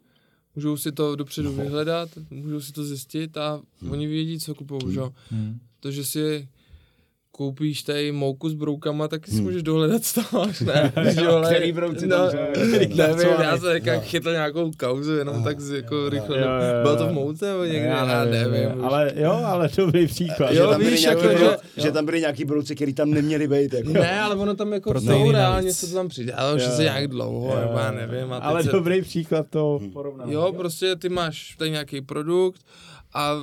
můžou si to dopředu No. vyhledat, můžou si to zjistit a Hmm. oni vědí, co kupou, že jo. Hmm. To, že si koupíš tady mouku s broukama, tak si Hmm. můžeš dohledat, co máš, ne? Že jo, ale- Který brouci no, tam jsou? Nevím, já jsem No. chytl nějakou kauzu, jenom tak z- jako rychle. Jo, jo, jo. Bylo to v mouce nebo někde, já nevím. už. Ale jo, ale dobrý příklad. Jo, že, tam byly víš, nějaký jako, brou, že- že tam byly nějaký brouci, který tam neměli být. Jako. Ne, ale ono tam jako jsou, reálně se to tam přidělalo, že Jo. se nějak dlouho, Jo, nebo já nevím. Ale dobrý příklad to porovnám. Jo, prostě ty máš tady nějaký produkt a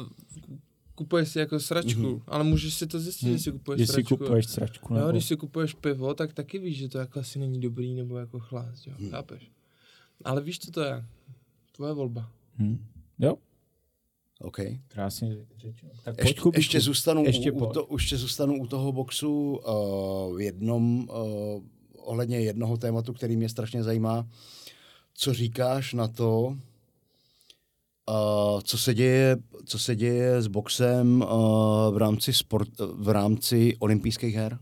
kupuješ si jako sračku, Mhm. ale můžeš si to zjistit, když si kupuješ Když si sračku. kupuješ sračku. Jo, Nebo... když si kupuješ pivo, tak taky víš, že to jako asi není dobrý nebo jako chlast, jo, Hmm. chápeš? Ale víš, co to je? Tvoje volba. Hmm. Jo. OK. Krásně řečeno. Tak pojď, Ještě, Kubíku. ještě, zůstanu, Ještě u, u, pojď. to, ještě zůstanu u toho boxu uh, v jednom, uh, ohledně jednoho tématu, který mě strašně zajímá. Co říkáš na to, uh, co, se děje, co se děje s boxem uh, v rámci, sport, v rámci olympijských her?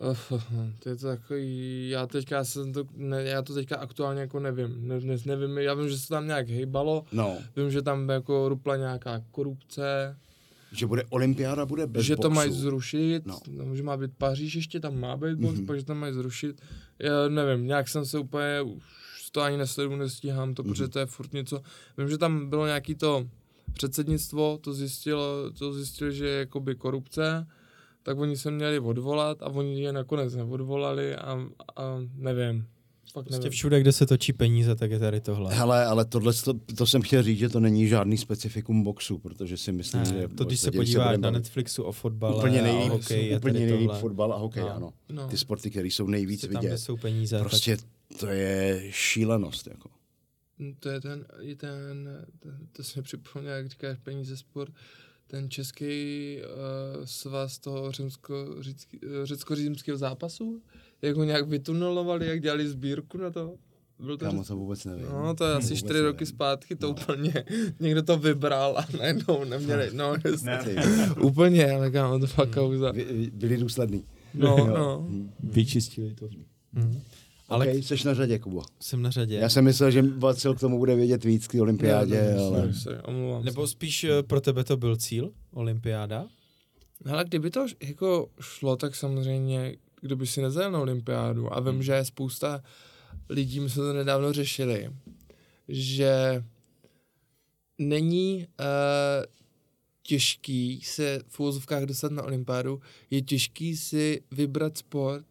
Uh, to je to takový, já teďka jsem to, ne, já to teďka aktuálně jako nevím, ne, ne, nevím, já vím, že se tam nějak hejbalo, No, vím, že tam jako rupla nějaká korupce, že bude olympiáda, bude bez že boxu. to mají zrušit, No. no. že má být Paříž ještě, tam má být box, Mhm. mm-hmm. pak že tam mají zrušit, já nevím, nějak jsem se úplně, už to ani nesleduju, nestíhám to, mm-hmm. protože to je furt něco, vím, že tam bylo nějaký to předsednictvo, to zjistilo, to zjistilo, že je jakoby korupce, tak oni se měli odvolat a oni je nakonec neodvolali a, a nevím, fakt Prostě nevím. všude, kde se točí peníze, tak je tady tohle. Hele, ale tohle, to, to jsem chtěl říct, že to není žádný specifikum boxu, protože si myslím, Ne, že... to když se podíváš na bavit- Netflixu o fotbale úplně a o nejlíp, hokeji, je úplně nejlíp tohle. fotbal a hokej, No. ano. No. Ty sporty, které jsou nejvíc Prostě tam, kde vidět. jsou peníze, Prostě to je šílenost. Jako. To je ten, je ten, ten to se mi připomněl, jak říkáš peníze sport, ten český uh, svaz toho eh, řecko-římského zápasu, jak ho nějak vytunelovali, jak dělali sbírku na to. Byl to, Kámo, to vůbec nevím. no, to je asi čtyři nevím. roky zpátky, to úplně, někdo to vybral a najednou neměli, no, Ty, úplně, ale kámo, to fakt kauza. vy- vy- Byli důsledný. No, no. Vyčistili to. Mhm. Ale okay, jsi na řadě, Kubo. jsem na řadě. Já jsem myslel, že Vacil k tomu bude vědět víc k té olympiádě, Ne, ne, ale... omlouvám se. Nebo spíš eh, pro tebe to byl cíl, olympiáda? Ale kdyby to jako šlo, tak samozřejmě, kdo by si nezajel na olympiádu a Hmm. vím, že je spousta lidí, my jsme to nedávno řešili, že není uh, těžký se v úvozovkách dostat na olympiádu, je těžký si vybrat sport,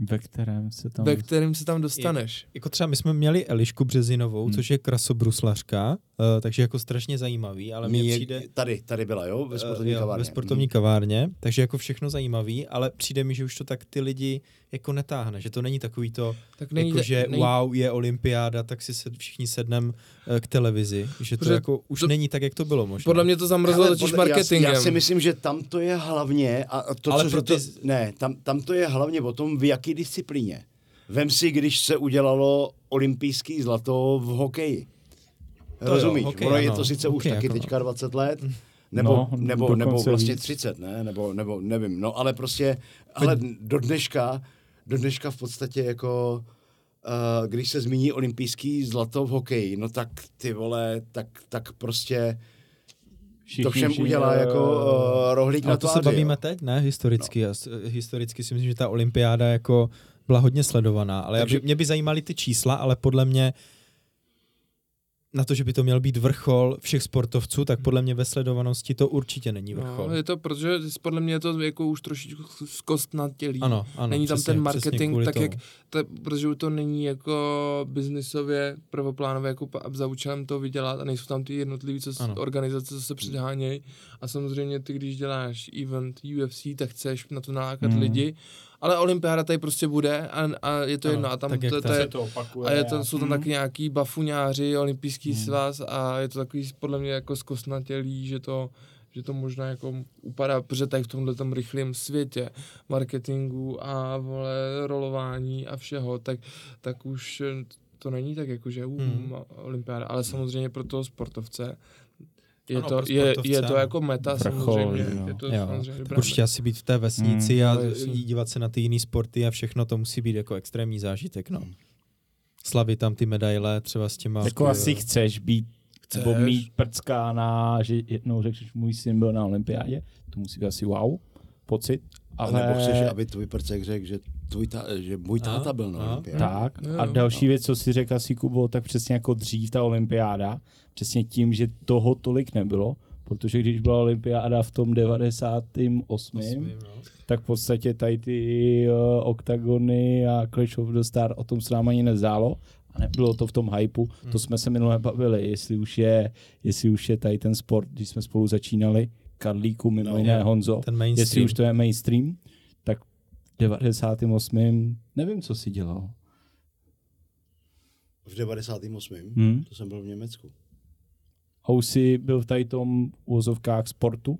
Ve kterém se tam... ve kterém se tam dostaneš. Jako třeba my jsme měli Elišku Březinovou, Hmm. což je krasobruslařka, uh, takže jako strašně zajímavý, ale mně je- přijde... Tady, tady byla, jo? Ve Eh, sportovní jo, kavárně. Ve sportovní kavárně, takže jako všechno zajímavý, ale přijde mi, že už to tak ty lidi jako netáhne, že to není takový to, Tak není, jako, že není, wow, je olympiáda, tak si se všichni sednem eh, k televizi, že to Protože jako už to- není tak, jak to bylo možná. Podle mě to zamrzlo totiž marketingem. Já, já si myslím, že tam to je hlavně, a to, Ale co pro to, ty- ne, tam, tam to je hlavně o tom, v jaký disciplíně. Vem si, když se udělalo olympijský zlato v hokeji. To Rozumíš? jo, hokej, ono je ano. to sice už Hokej taky jako no. teďka 20 let, nebo, No, nebo, nebo vlastně víc. 30, ne? Nebo, nebo nevím, no ale prostě, ale do dneška, do dneška v podstatě jako, uh, když se zmíní olympijský zlato v hokeji, no tak ty vole, tak, tak prostě Všichni, to všem všichni, udělá eh, jako uh, rohlík na to se tváři, bavíme jo. teď, ne? Historicky. No. Historicky si myslím, že ta olympiáda jako byla hodně sledovaná, ale Takže... By, mě by zajímaly ty čísla, ale podle mě na to, že by to měl být vrchol všech sportovců, tak podle mě ve sledovanosti to určitě není vrchol. No, je to, protože podle mě je to jako už trošičku zkost na tělí. ano, ano. není tam přesně, ten marketing tak, tomu. jak, ta, protože to není jako biznisově prvoplánově jako za účelem to vydělat a nejsou tam ty jednotlivé co, Ano. organizace, co se předhánějí a samozřejmě ty, když děláš event UFC, tak chceš na to nalákat Hmm. lidi, ale olympiáda tady prostě bude a, a je to Ano, jedno a tam tak to, to, je, to opakuje. a je to, jsou tam Hmm. taky nějaký bafuňáři, olympijský Hmm. svaz a je to takový podle mě jako zkostnatělý, že to, že to možná jako upadá, protože tady v tomhle tom rychlém světě marketingu a vole, rolování a všeho, tak, tak už to není tak jako, že Hmm. hmm. olympiáda, ale samozřejmě pro toho sportovce je, Ano, to, je, je to jako meta Vrchol, samozřejmě. jo. Je to Jo, samozřejmě tak určitě asi být v té vesnici Hmm, a no, dívat se na ty jiné sporty a všechno, to musí být jako extrémní zážitek, no. Slavit tam ty medaile třeba s těma... Jako eh, asi chceš být, Chceš. nebo mít prcka na, že jednou řekneš, můj syn byl na olympiádě, to musí být asi wow, pocit. Ale... Ale Nebo chceš, aby tvůj prcek řekl, že, tvůj ta, že můj táta byl na olympiádě. Tak. Jo, A jo. další věc, co si řekl asi Kubo, tak přesně jako dřív ta olympiáda, přesně tím, že toho tolik nebylo, protože když byla olympiáda v tom 98. osmým, no. tak v podstatě tady ty uh, oktagony a Clash of the Star o tom se nám ani nezdálo a nebylo to v tom hypeu. Hmm. To jsme se minule bavili, jestli už je, jestli už je tady ten sport, když jsme spolu začínali, Karlíku, mimo No, jiné Honzo, jestli už to je mainstream, tak 98. nevím, co si dělal. V 98. Hmm? To jsem byl v Německu. Housey byl v tady tom uvozovkách sportu?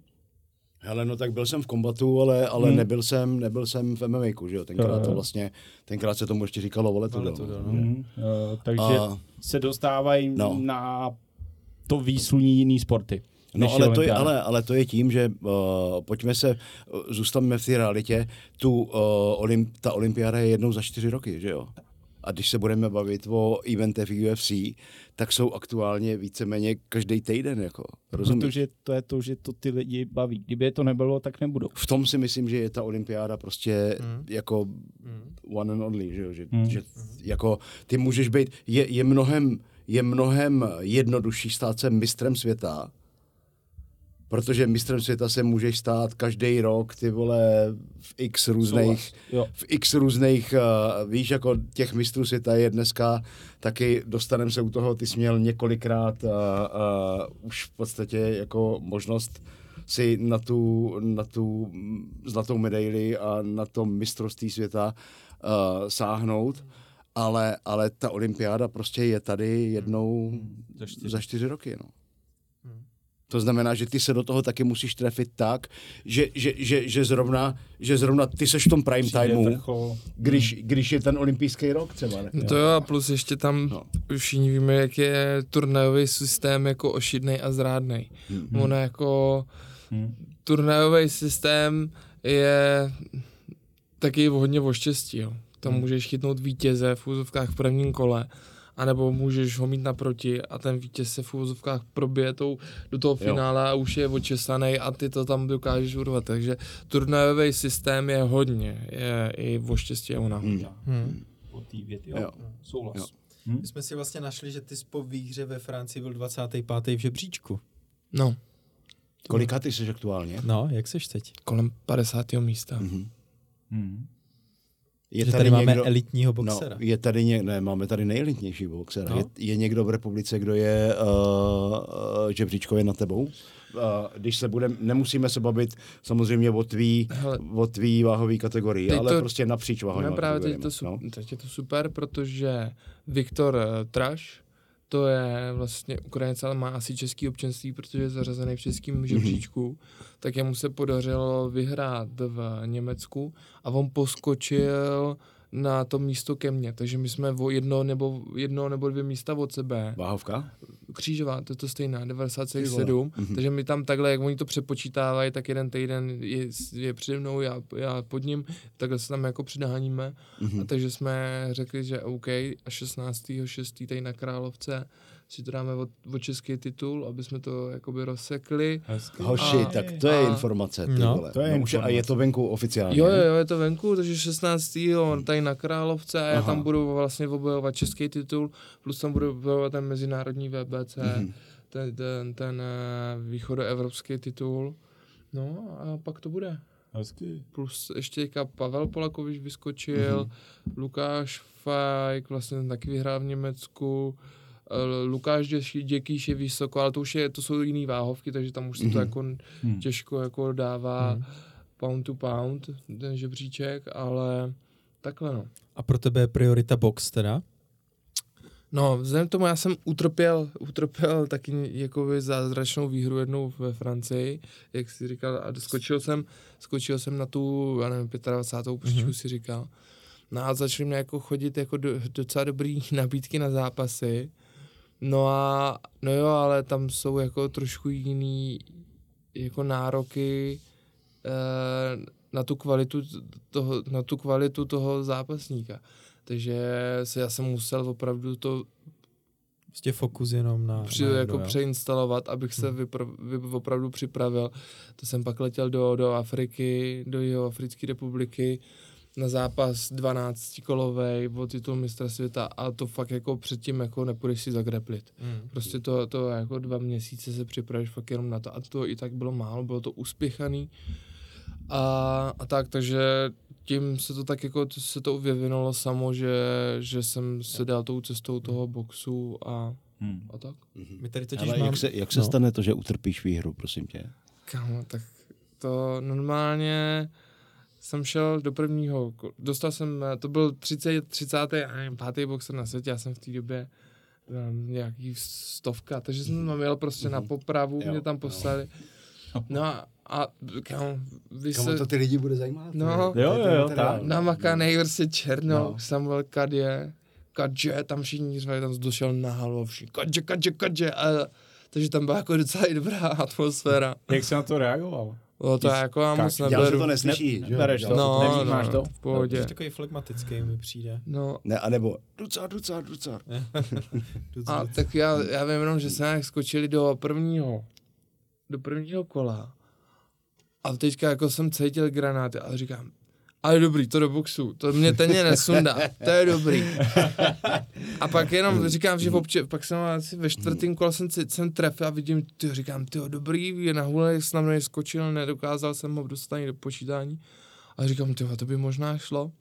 Hele, no tak byl jsem v kombatu, ale, ale Hmm. nebyl jsem, nebyl jsem v MMA, že jo, tenkrát to jo. vlastně, tenkrát se tomu ještě říkalo valetudo. Valetudo, no. Mm, uh, takže A- se dostávají No. na to výsluní jiný sporty. No ale to, je, ale, ale to je tím, že uh, pojďme se, uh, zůstaneme v té realitě, tu, uh, olim, ta olympiáda je jednou za čtyři roky, že jo? A když se budeme bavit o eventech v UFC, tak jsou aktuálně víceméně každý týden, jako, rozumíš? Protože to je to, že to ty lidi baví. Kdyby je to nebylo, tak nebudou. V tom si myslím, že je ta olympiáda prostě Mm. jako Mm. one and only, že, jo? že, Hmm. že jako ty můžeš být, je, je, mnohem, je mnohem jednodušší stát se mistrem světa, protože mistrem světa se můžeš stát každý rok, ty vole, v x různých, v x různých, uh, víš, jako těch mistrů světa je dneska taky, dostaneme se u toho, ty jsi měl několikrát uh, uh, už v podstatě jako možnost si na tu, na tu zlatou medaili a na to mistrovství světa uh, sáhnout, ale, ale ta olympiáda prostě je tady jednou Za čtyři. za čtyři roky. No. Hmm. To znamená, že ty se do toho taky musíš trefit tak, že, že, že, že, zrovna, že zrovna ty seš v tom prime timeu, když, když je ten olympijský rok třeba. Ne? No to jo, a plus ještě tam No. všichni víme, jak je turnajový systém jako ošidnej a zrádnej. Hmm. Hmm. Ono jako Hmm. turnajový systém je taky hodně o štěstí. Jo. Tam Hmm. můžeš chytnout vítěze v úzovkách v prvním kole, anebo můžeš ho mít naproti a ten vítěz se v úzovkách probije tou, do toho Jo. finále a už je očesaný a ty to tam dokážeš urvat. Takže turnajový systém je hodně, je i o štěstí a o náhodě. Hmm. Hmm. Té jo. Jo. Souhlas. Jo. Hm? My jsme si vlastně našli, že ty jsi po výhře ve Francii byl 25. v žebříčku. No, Kolika ty jsi aktuálně? No, jak seš teď? kolem 50. místa. Mhm. Hmm. Je že tady, máme elitního boxera. No, je tady ně, ne, máme tady nejelitnější boxera. No. No. Je, je někdo v republice, kdo je uh, uh, žebříčkově na tebou? Uh, když se budeme, nemusíme se bavit samozřejmě o tvý, Hele, o tvý váhový kategorii, Teď ale to- prostě napříč váhovým No právě teď, to, no. teď je to super, protože Viktor uh, Traš, to je vlastně Ukrajinec, ale má asi český občanství, protože je zařazený v českém žebříčku, tak jemu se podařilo vyhrát v Německu a on poskočil na to místo ke mně, takže my jsme o jedno nebo, jedno nebo dvě místa od sebe. Váhovka? Křížová, to je to stejná, Ty 97, Mhm. takže my tam takhle, jak oni to přepočítávají, tak jeden týden je, je přede mnou, já, já pod ním, takhle se tam jako přidáníme. Mhm. A takže jsme řekli, že OK, a 16.6. tady na Královce si to dáme od, od český titul, aby jsme to jakoby rozsekli. Hezky. Hoši, A- tak to je a- informace. Ty No, vole. to je no, je- A je to venku oficiálně. Jo, jo, jo, je to venku, takže 16. tady na Královce a já Aha. tam budu vlastně obojovat český titul, plus tam budu obojovat ten mezinárodní VBC, Mhm. ten, ten, ten eh, východoevropský titul. No a pak to bude. Hezky. Plus ještě teďka Pavel Polakovič vyskočil, mm-hmm. Lukáš Fajk, vlastně ten taky vyhrál v Německu, Lukáš Děkýš je vysoko, ale to už je, to jsou jiný váhovky, takže tam už se to Mhm. jako Hmm. těžko jako dává Mhm. pound to pound, ten žebříček, ale takhle no. A pro tebe je priorita box teda? No, vzhledem k tomu, já jsem utrpěl, utrpěl taky jakoby zázračnou výhru jednou ve Francii, jak jsi říkal, a skočil jsem, skočil jsem na tu, já nevím, 25. příčku Mhm. si říkal. No a začaly mě jako chodit jako do, docela dobrý nabídky na zápasy. No a, no jo, ale tam jsou jako trošku jiný jako nároky eh, na tu kvalitu toho, na tu kvalitu toho zápasníka. Takže se já jsem musel opravdu to Prostě fokus jenom na... při, na jako přeinstalovat, abych se vypr, vy, opravdu připravil. To jsem pak letěl do, do Afriky, do jeho Africké republiky na zápas 12 kolovej o titul mistra světa a to fakt jako předtím jako nepůjdeš si zagreplit. Mm. Prostě to, to jako dva měsíce se připravíš fakt jenom na to a to i tak bylo málo, bylo to uspěchaný a, a tak, takže tím se to tak jako to se to vyvinulo samo, že, že jsem se dal tou cestou toho boxu a, Hmm. a tak. Mhm. My tady totiž Ale mám... jak se, jak se no. stane to, že utrpíš výhru, prosím tě? Kámo, tak to normálně jsem šel do prvního, dostal jsem, eh, to byl 30, 30. já nevím, pátý boxer na světě, já jsem v té době um, nějaký stovka, takže jsem tam jel prostě na popravu, Jo, mě tam jo. poslali. No a, a kámo, vy se to ty lidi bude zajímat? No. Je- Jo, jo, jo, tak. namakaný prostě černou, No. Samuel Kadje, Kadže, tam všichni řvali, tam došel na halu, všichni Kadže, Kadže, Kadže. A, takže tam byla jako docela i dobrá atmosféra. Jak jsi na to reagoval? Bylo to Když jako já moc že neberu. to neslyší, že jo? Bereš to? No, Nevnímáš no, to? v pohodě. Jsi takový flegmatický mi přijde. No, Ne, anebo ducar, ducar, ducar. a tak já, já vím jenom, že jsme nějak skočili do prvního, do prvního kola. A teďka jako jsem cítil granáty a říkám, ale dobrý, to do boxu, to mě ten mě nesundá, to je dobrý. A pak jenom říkám, že obče, pak jsem asi ve čtvrtém kole jsem, jsem trefil a vidím, ty říkám, ty dobrý, je na hule, s na mnou skočil, nedokázal jsem ho dostat do počítání. A říkám, ty to by možná šlo.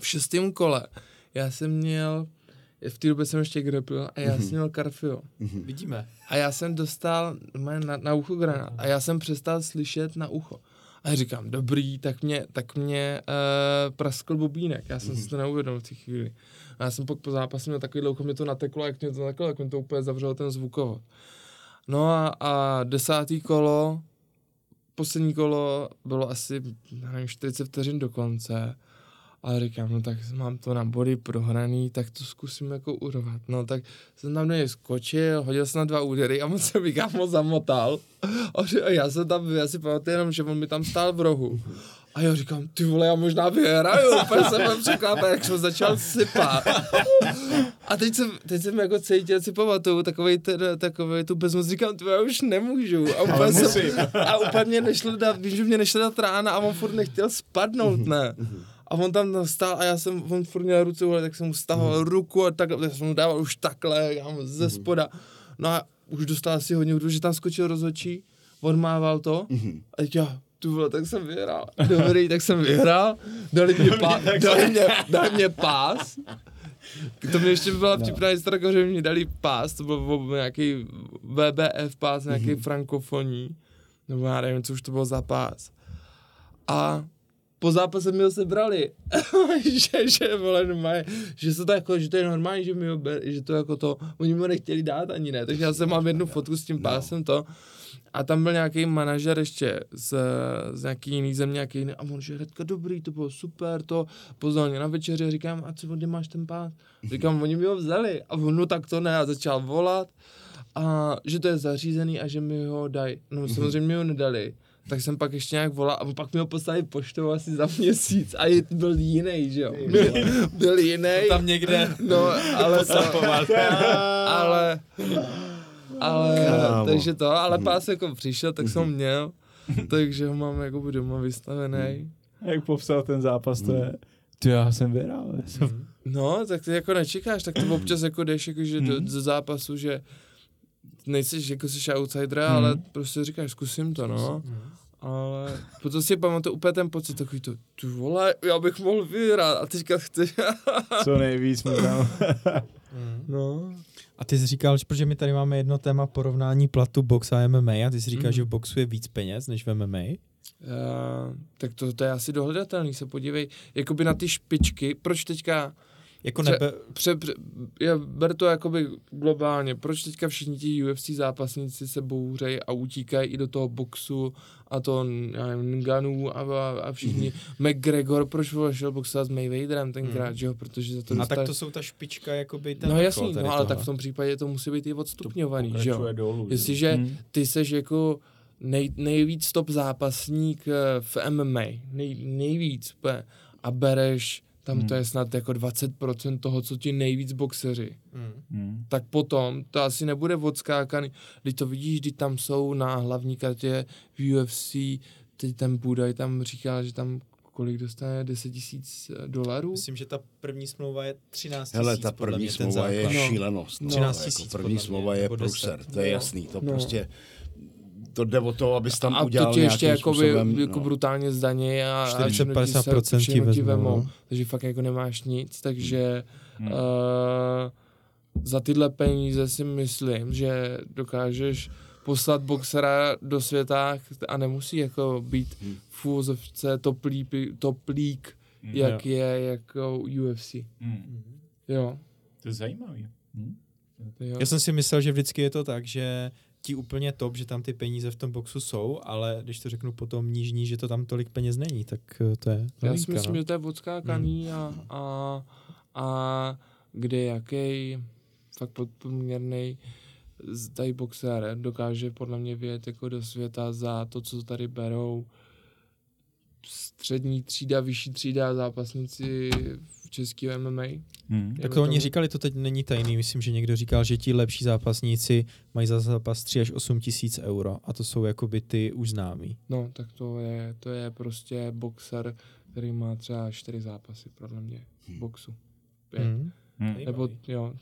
V šestém kole já jsem měl, v té době jsem ještě grapil a já jsem měl karfio. Vidíme. A já jsem dostal na, na ucho granát a já jsem přestal slyšet na ucho. A já říkám, dobrý, tak mě, tak mě uh, praskl bobínek, já jsem si to neuvědomil v té chvíli. A já jsem pak po zápase měl takový dlouho, mě to nateklo, jak mě to nateklo, jak mě to úplně zavřelo ten zvukovod. No a, a desátý kolo, poslední kolo bylo asi, nevím, 40 vteřin do konce. A říkám, no tak mám to na body prohraný, tak to zkusím jako urvat. No tak jsem tam do něj skočil, hodil jsem na dva údery a moc se mi kámo zamotal. A, já jsem tam, já si pamatuju jenom, že on mi tam stál v rohu. A já říkám, ty vole, já možná vyhraju, úplně jsem byl překvapen, jak jsem začal sypat. A teď jsem, teď jsem jako cítil, si pamatuju, takovej, ten, takovej tu bezmoc, říkám, ty já už nemůžu. A úplně, jsem, a úplně mě nešlo dát, vím, že mě nešlo dát rána a on furt nechtěl spadnout, ne. A on tam stál a já jsem, on furt měl ruce, tak jsem mu stahoval ruku a tak, tak jsem mu dával už takhle, já mu ze spoda. No a už dostal asi hodně údu, že tam skočil rozhodčí, odmával to. A teď já, tu vole, tak jsem vyhrál. Dobrý, tak jsem vyhrál, dali mě, pá, dali mě, dali mě pás, to mě ještě byla vtipná historka, že mi dali pás, to byl nějaký VBF pás, nějaký frankofoní, nebo já nevím, co už to bylo za pás. A po zápase mi ho sebrali, že, že, vole, normálně, že, to tak, jako, že to je normální, že mi ho že to jako to, oni mi ho nechtěli dát ani ne, takže já jsem mám jednu fotku s tím pásem to, a tam byl nějaký manažer ještě z, z nějaký jiný země, nějaký jiný, a on, že Redka, dobrý, to bylo super, to. Pozval mě na večeři, říkám, a co, kde máš ten pás? Říkám, oni mi ho vzali, a on, no tak to ne, a začal volat, a že to je zařízený a že mi ho dají. No samozřejmě mi ho nedali. Tak jsem pak ještě nějak volal a pak mi ho poslali poštou asi za měsíc a je, byl jiný, že jo. Byl, byl jiný. Tam někde. No, ale to, ale, ale, Kámo. takže to, ale pás jako přišel, tak jsem ho měl, takže ho mám jako doma vystavený. Jak popsal ten zápas, to je... Ty já jsem vyhrál. jsem- No, tak ty jako nečekáš, tak to občas jako jdeš jako, že do, do zápasu, že nejseš jako jsi outsider, Hmm. ale prostě říkáš, zkusím to, no. Ale potom si pamatuju úplně ten pocit takový to, ty vole, já bych mohl vyhrát a teďka chci, Co nejvíc mu tam. no. A ty jsi říkal, že protože my tady máme jedno téma porovnání platu box a MMA a ty jsi říkal, Mhm. že v boxu je víc peněz než v MMA. Uh, tak to, to je asi dohledatelný, se podívej, jakoby na ty špičky, proč teďka, Jako Pře- nebe... pře, pře, já ber to jakoby globálně, proč teďka všichni ti UFC zápasníci se bouřejí a utíkají i do toho boxu a to, já nevím, a, a, a všichni, McGregor, proč vole šel boxovat s Mayweatherem tenkrát, Mm. že jo, protože za to A dostal- tak to jsou ta špička, jakoby ten No vrchol jasný, no ale tak v tom případě to musí být i odstupňovaný, že jo. Dolů. že? Jestliže Hmm. ty seš jako nej, nejvíc top zápasník eh, v MMA, nej, nejvíc a bereš, tam Hmm. to je snad jako 20% toho, co ti nejvíc boxeři, Mm. Hmm. tak potom to asi nebude odskákaný. Když to vidíš, kdy tam jsou na hlavní kartě v UFC, teď ten Budaj tam říkal, že tam kolik dostane 10 tisíc dolarů? Myslím, že ta první smlouva je 13 tisíc, Hele, ta první mě, smlouva je. No. šílenost. No, 13 jako tisíc, První podle mě, smlouva je nebo 10. průser, to je No. jasný. To No. prostě, to jde o to, abys tam a to udělal tě ještě jakoby, způsobem, jako no. brutálně zdaní a, a 40, všechno ti 50% se- všechno ti ti vezmou, vemou. no. Takže fakt jako nemáš nic, takže Hmm. uh, za tyhle peníze si myslím, že dokážeš poslat boxera do světa a nemusí jako být Hmm. v úvozovce top, líp, top Hmm. jak je jako UFC. Hmm. Jo. To je zajímavý. Hmm. Jo. Já jsem si myslel, že vždycky je to tak, že ti úplně top, že tam ty peníze v tom boxu jsou, ale když to řeknu potom nížní, že to tam tolik peněz není, tak eh, to je Já novinka, si myslím, no. že to je odskákaný a, a, a kde jaký fakt podprůměrný z- tady boxer dokáže podle mě vyjet jako do světa za to, co tady berou střední třída, vyšší třída zápasníci v českém MMA. Hmm. Tak to oni tomu. říkali, to teď není tajný. Myslím, že někdo říkal, že ti lepší zápasníci mají za zápas 3 až 8 tisíc euro a to jsou jakoby ty už známí. No, tak to je, to je prostě boxer, který má třeba čtyři zápasy, podle mě, v boxu. Pět. Hmm. Hmm. Nebo, jo,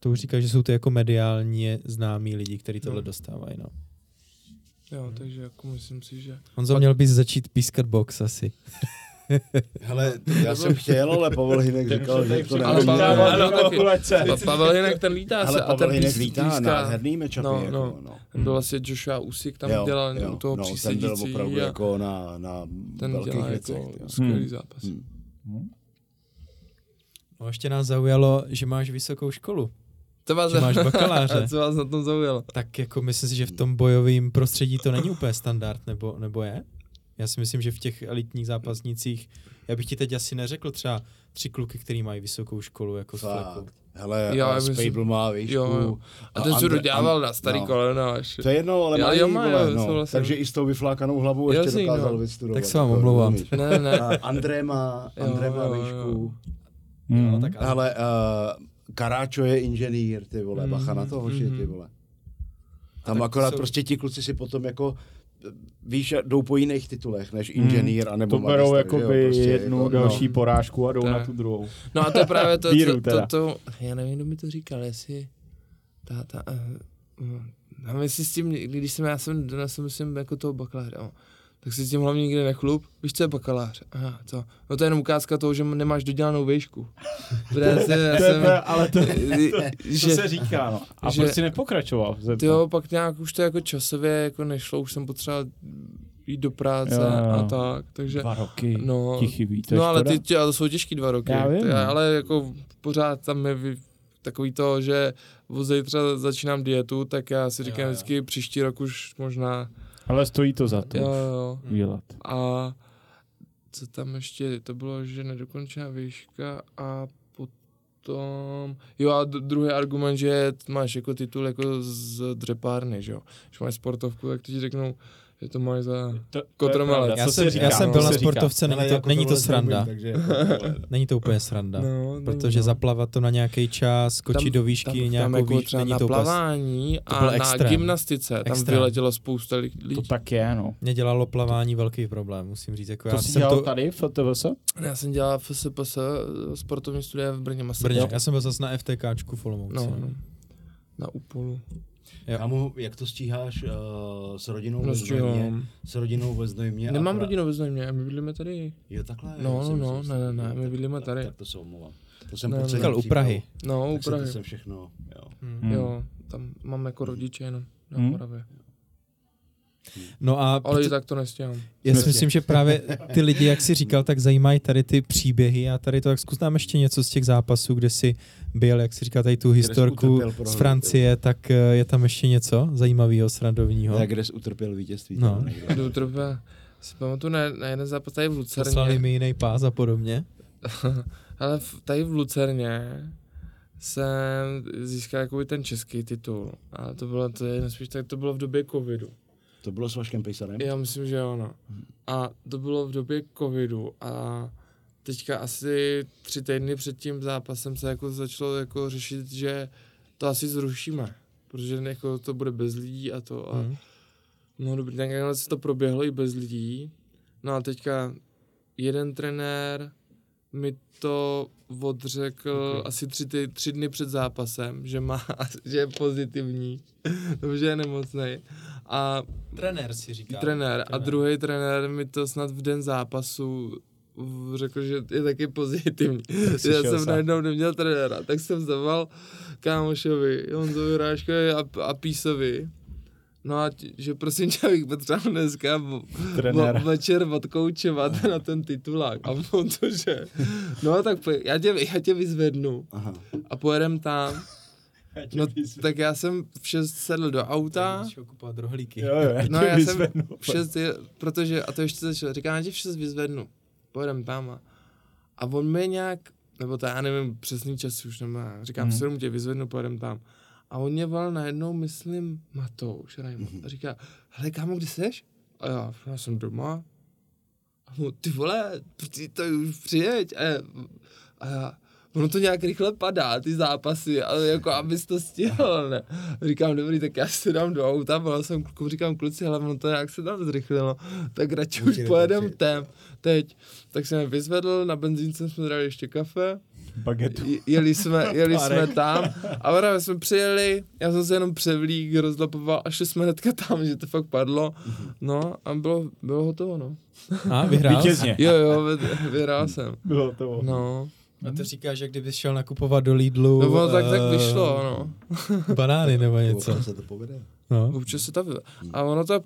To už říká, že jsou to jako mediálně známí lidi, kteří tohle No. dostávají. No. Jo, takže jako myslím si, že... On za měl bys začít pískat box asi. Hele, já jsem chtěl, ale Pavel Hinek říkal, že to. Pavel- Ale-. Pa, Pavel Jinek ten lítá se a Pavel ten Hinek pís- lítá píská. nádherný matchupy. No, jako, no. no. Ten byl vlastně Joshua Usyk, tam Jo, dělal jo, u toho no, ten byl přísedící opravdu a jako na, na ten velkých dělá věcech. jako jo. skvělý Hmm. zápas. Hmm. No ještě nás zaujalo, že máš vysokou školu. To vás, Že máš bakaláře. Co vás na tom zaujalo? Tak jako myslím si, že v tom bojovém prostředí to není úplně standard, nebo, nebo je? Já si myslím, že v těch elitních zápasnicích, já bych ti teď asi neřekl třeba tři kluky, který mají vysokou školu jako. Fakt. Hele, Jo, jo, já myslím- Spable má výšku. Jo, jo. A ten se An- na starý no. koleno až. To je jedno, ale Jo, mají, jo, má, vole, jo, no. souhlasím. Takže i s tou vyflákanou hlavou ještě Jasný, dokázal no. vystudovat. Tak se vám omlouvám. Ne, ne. A André má, Jo, André má jo, jo. výšku. Hmm. No, tak Ale uh, Karáčo je inženýr, ty vole, bacha na to hoši, ty mhm. vole. Tam akorát jsou- prostě ti kluci si potom jako víš, jdou po jiných titulech než inženýr a nebo To berou jo, jakoby prostě jednu jako, další no. porážku a jdou Tak. na tu druhou. No a to je právě to, Víru to, to, to, já nevím, kdo mi to říkal, jestli ta, ta, uh, uh, a si s tím, když jsem, já jsem donesl, myslím, jako toho bakaláře, jo. Tak si s tím hlavně nikdy nechlup. Víš, co je bakalář? Aha, co? No to je jenom ukázka toho, že nemáš dodělanou výšku. Protože já jsem, To ale to, to že, se říká, no. A že- proč jsi nepokračoval? ty jo, pak nějak už to jako časově jako nešlo, už jsem potřeboval jít do práce Jo, jo. a tak, takže... Dva roky No, ti chybí, to je no ale škoda. ty, ty, ale to jsou těžký dva roky. Já vím, To no. ale jako pořád tam je takový to, že od zítra začínám dietu, tak já si říkám Jo, jo. vždycky příští rok už možná, Ale stojí to za to jo, jo. udělat. A co tam ještě, to bylo, že nedokončená výška a potom, jo a druhý argument, že máš jako titul jako z dřepárny, že jo. Když máš sportovku, tak ti řeknou, že to máš za... To, Kotromelec. Já jsem, já jsem byl na sportovce, není to, jako není to sranda. Není to úplně sranda. No, Protože no. zaplavat to na nějaký čas, skočit Tam- do výšky tam, tam nějakou jako výš, není na to úplně... plavání to a byl na extrém. gymnastice, tam Extrém. vyletělo spousta li- lidí. To tak je, no. Mě dělalo plavání velký problém, musím říct. Jako To já jsi jsem dělal to, tady v FTVS? Já jsem dělal FSPS, sportovní studia v Brně já jsem byl zase na FTKčku v Olomouci. No, no. Na Upolu. Jo. Kámo, jak to stíháš uh, s rodinou No, ve s Znojmě? čím? S rodinou ve Znojmě? Nemám pra- rodinu ve Znojmě, my bydlíme tady. Jo, takhle? No, no, myslel, ne, ne, ne, my bydlíme tak- tady. Tak to se omlouvám. To jsem Ne, Říkal u. Prahy. No, u Tak se Prahy. to jsem všechno, jo. Hmm. Jo, tam mám jako rodiče jenom na Hmm. Moravě. No a Ale i tak to nestíhám. já si myslím, že právě ty lidi, jak jsi říkal, tak zajímají tady ty příběhy a tady to, tak zkus nám ještě něco z těch zápasů, kde jsi byl, jak jsi říkal, tady tu historku utrpěl z Francie, tak eh, je tam ještě něco zajímavého, srandovního. Jak kde jsi utrpěl vítězství? No. Jdu trpě. Si pamatuju na, na jeden zápas tady v Lucerně. Poslali mi jiný pás a podobně. Ale v, tady v Lucerně jsem získal jakoby ten český titul. A to bylo, to je spíš tak to bylo v době covidu. To bylo s Vaškem Pejsarem? Já myslím, že ano. A to bylo v době covidu a teďka asi tři týdny před tím zápasem se jako začalo jako řešit, že to asi zrušíme, protože jako to bude bez lidí a to a Hmm. no dobrý, tak se to proběhlo i bez lidí. No a teďka jeden trenér mi to odřekl okay. asi tři, ty, tři dny před zápasem, že má, že je pozitivní, že je nemocný. A Trenér si říká. trenér. A druhý trenér mi to snad v den zápasu řekl, že je taky pozitivní. Já jsem sám. najednou neměl trenéra, tak jsem zavolal kámošovi, Honzovi Ráškovi a, a Písovi. No a že prosím tě, abych potřeboval dneska v- Trenéra. v- večer odkoučovat na ten titulák. A on to, že no tak poj- já tě, já tě vyzvednu Aha. a pojedem tam. No, tak já jsem v 6 sedl do auta, kupovat rohlíky. Jo, jo, já no já jsem vyzvednu. v 6, je- protože, a to ještě začalo, říkám, já tě v 6 vyzvednu, pojedem tam a, a on mi nějak, nebo to já nevím, přesný čas už nemá, říkám, v 7 tě vyzvednu, pojedem tam. A on mě volal najednou, myslím, Matouš, Raimond, a říká, hele kámo, kdy seš? A já, já jsem doma. A mu, ty vole, ty to už přijeď. A já, a já, ono to nějak rychle padá, ty zápasy, ale jako abys to stihl, ne. Říkám, dobrý, tak já si dám do auta, volal jsem klukům, říkám, kluci, ale ono to nějak se tam zrychlilo, tak radši už pojedem tem, teď. Tak jsem je vyzvedl, na benzínce jsme dali ještě kafe, Bagetu. Jeli jsme, jeli jsme tam a právě jsme přijeli, já jsem se jenom převlík, rozlapoval a šli jsme hnedka tam, že to fakt padlo, no a bylo, bylo hotovo, no. A vyhrál? Vítězně. Jo, jo, vy- vyhrál jsem, Bylo to. no. A to říkáš, že kdybys šel nakupovat do Lidlu No ono tak, tak eh, vyšlo, no. banány nebo něco. Občas se to povede. No. Občas se to. A ono to,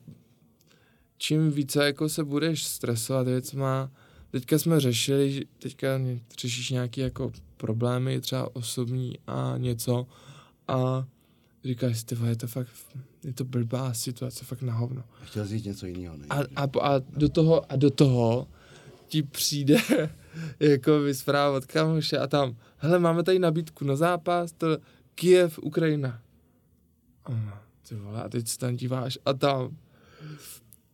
čím více jako se budeš stresovat věcma, teďka jsme řešili, teďka řešíš nějaký jako problémy, třeba osobní a něco a říkáš si, je to fakt, je to blbá situace, fakt na hovno. Chtěl říct něco jiného. Ne? A, a, a, do toho, a do toho ti přijde jako vyspráva od kamoše a tam, hele, máme tady nabídku na zápas, to Kiev, Ukrajina. A ty vole, a teď se tam díváš a tam,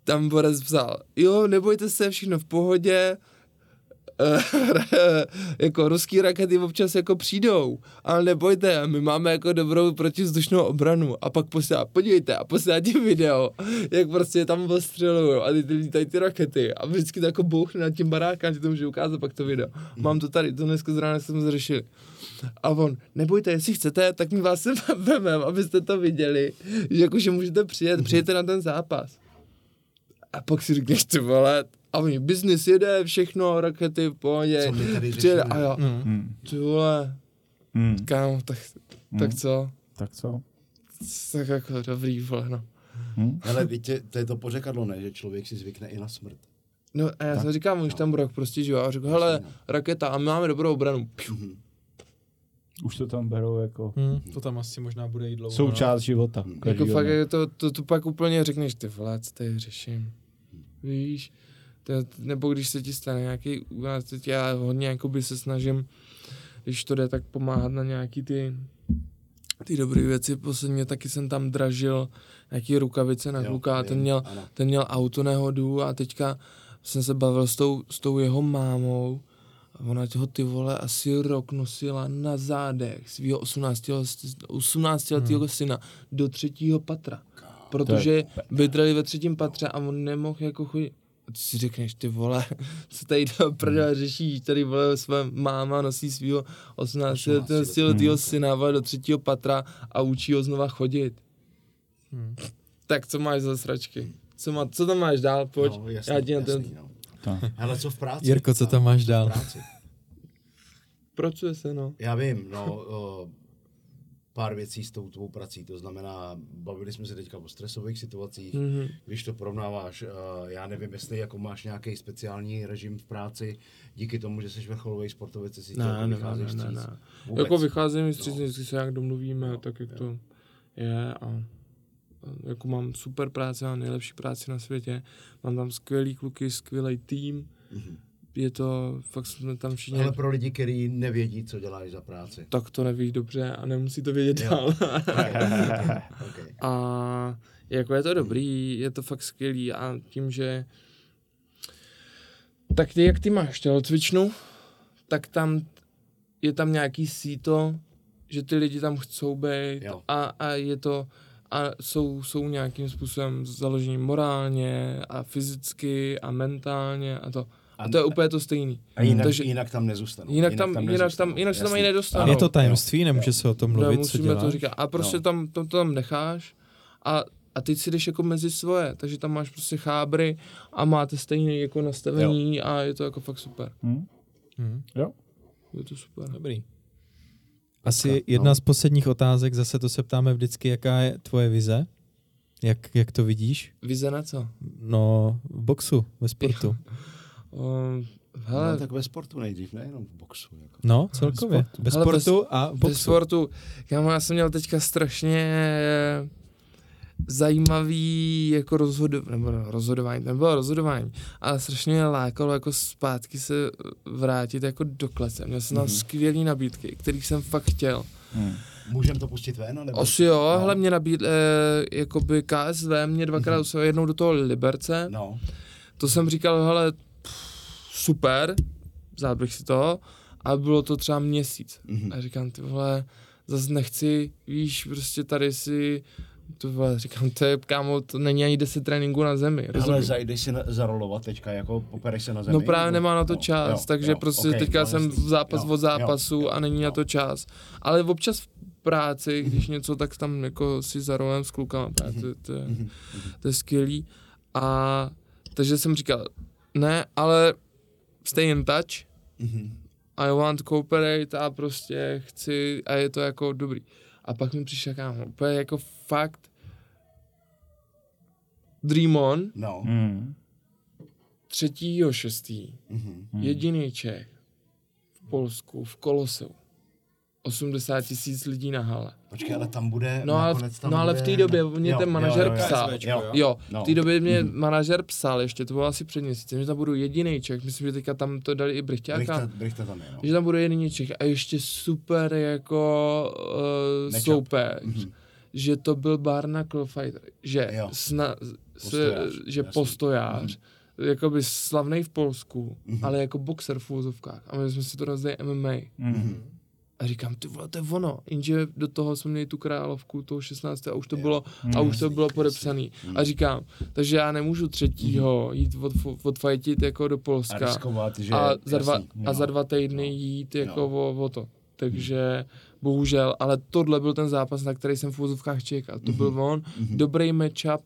tam Borec psal, jo, nebojte se, všechno v pohodě, jako ruský rakety občas jako přijdou, ale nebojte, my máme jako dobrou protivzdušnou obranu a pak posílá, podívejte a posílá ti video, jak prostě tam ostřelují a ty, ty lítají ty rakety a vždycky to jako bouchne nad tím barákem, že to může ukázat pak to video. Mám to tady, to dneska z rána jsme zřešili. A on, nebojte, jestli chcete, tak my vás sem vemem, abyste to viděli, že jakože můžete přijet, přijete na ten zápas. A pak si řekneš, ty vole, a oni, biznis jede, všechno, rakety, v pohodě, Co my tady přijede, a jo, Mm. Ty vole, Hmm. kámo, tak, tak Hmm. co? Tak co? Tak jako dobrý, vole, no. Hmm? Ale víte, to je to pořekadlo, ne? Že člověk si zvykne i na smrt. No a já jsem říkal, už tam rok prostě žiju a řekl, hele, raketa a my máme dobrou obranu. Piu. Mhm. Už to tam berou jako Hmm, to tam asi možná bude jít dlouho. součást života. Hmm. Jako fakt, to, to, to pak úplně řekneš, ty vole, co tady řeším. Víš, to, nebo když se ti stane nějaký, nás teď já hodně jakoby se snažím, když to jde, tak pomáhat na nějaký ty ty dobré věci. Posledně taky jsem tam dražil nějaký rukavice na Jo, kluka a ten měl, ano. ten měl autonehodu a teďka jsem se bavil s tou, s tou jeho mámou a ona ho ty vole asi rok nosila na zádech svého 18, 18 letého hmm. syna do třetího patra. Protože bydleli ve třetím patře a on nemohl jako chodit. A ty si řekneš, ty vole, co tady do prdele řešíš, tady vole své máma nosí svého 18 letého syna vole, do třetího patra a učí ho znova chodit. Hmm. Tak co máš za sračky? Co, má, co tam máš dál? Pojď, No, jasný, já ti na ten... jasný, no. Hele, co v práci? Jirko, co tam máš dál? Pracuje se, no. Já vím, no, o, pár věcí s tou tvou prací, to znamená, bavili jsme se teďka o stresových situacích, Mhm. když to porovnáváš, uh, já nevím, jestli jako máš nějaký speciální režim v práci, díky tomu, že jsi vrcholový sportovec, si Ne, jako ne, vycházíš ne, ne, ne. Vůbec. Jako vycházím No. vždycky se nějak domluvíme, Jo, tak jak jo. to je a jako mám super práci, mám nejlepší práci na světě, mám tam skvělý kluky, skvělý tým, Mhm. Je to, fakt jsme tam všichni, Ale pro lidi, kteří nevědí, co děláš za práci. tak to neví dobře a nemusí to vědět Jo. dál. okay. A jako je to dobrý, je to fakt skvělý a tím, že tak ty, jak ty máš tělocvičnu, tak tam je tam nějaký síto, že ty lidi tam chcou být Jo. a, a je to a jsou, jsou nějakým způsobem založení morálně a fyzicky a mentálně a to. A to je úplně to stejný. A jinak, Takže- jinak tam nezůstanou. Jinak tam, jinak nezůstanou. tam, jinak se tam ani nedostanou. Je to tajemství, nemůže se o tom mluvit, co Nemusíme děláš? to říkat. A prostě No. tam, to, to tam necháš a, a teď si jdeš jako mezi svoje, takže tam máš prostě chábry a máte stejné jako nastavení a je to jako fakt super. Hm? Hmm. Je to super. Dobrý. Asi no. jedna z posledních otázek, zase to se ptáme vždycky, jaká je tvoje vize? Jak, jak to vidíš? Vize na co? No, v boxu, ve sportu. Um, Hele, No, tak ve sportu nejdřív, nejenom v boxu. Jako. No, celkově. sportu. Bez Hele, bez- sportu a Ve boxu. sportu, kámo, já jsem měl teďka strašně zajímavý jako rozhodování, nebo no, rozhodování, to nebylo rozhodování, ale strašně mě lákalo jako zpátky se vrátit jako do klece. Měl jsem tam Mhm. skvělý nabídky, kterých jsem fakt chtěl. Hmm. Můžeme to pustit ven? Nebo? Asi jo, No. hele, mě nabídl, eh, jakoby KSV, mě dvakrát Mhm. usvěděl, jednou do toho Liberce, No. to jsem říkal, hele, super, vzal bych si to, a bylo to třeba měsíc. Mhm. A říkám, ty vole, zase nechci, víš, prostě tady si, to vole, říkám, to je, kámo, to není ani 10 tréninků na zemi, Ale rozumíš? zajdeš si na, zarolovat teďka, jako popereš se na zemi? No právě nebo- nemá na to no, čas, jo, takže jo, prostě ok, teďka no, jsem v zápas Jo, od zápasu jo, a není na jo. to čas. Ale občas v práci, když něco, tak tam jako si zarolem s klukama, právě to, to, je, Mhm. to je skvělý. A takže jsem říkal, ne, ale stay in touch, Mhm. I want to cooperate a prostě chci a je to jako dobrý. A pak mi přišel kámo, úplně jako fakt Dream On, No. Hmm. 3.6. Mhm. Hmm. Jediný Čech v Polsku, v Koloseu. 80 tisíc lidí na hale. Počkej, ale tam bude, No ale, nakonec tam no ale v té době mě Jo, ten manažer jo, jo. psal. Jo. jo? Jo, No. v té době mě Mhm. manažer psal, ještě to bylo asi před měsícem, že tam budu jediný Čech, myslím, že teďka tam to dali i Brychťáka, Brichta, Brichta tam je, no. že tam budu jediný Čech a ještě super jako uh, soupeř, Mhm. že to byl Barnacle Fighter, že, Jo. sna, se, Postojář, že jasný. postojář, jakoby slavný v Polsku, Mhm. ale jako boxer v úzovkách. A my jsme si to rozdali MMA. Hmm. A říkám, ty vole, to je ono. Jenže do toho jsme měli tu královku, toho 16. a už to Jo. bylo, a už to bylo podepsaný. Mhm. A říkám, takže já nemůžu třetího jít od, odfajtit jako do A Polska riskovat, že... a za, dva, jasný, a za dva týdny No. jít jako Jo. o, o to. Takže bohužel, ale tohle byl ten zápas, na který jsem v úzovkách čekal. To byl on, Mhm. dobrý matchup.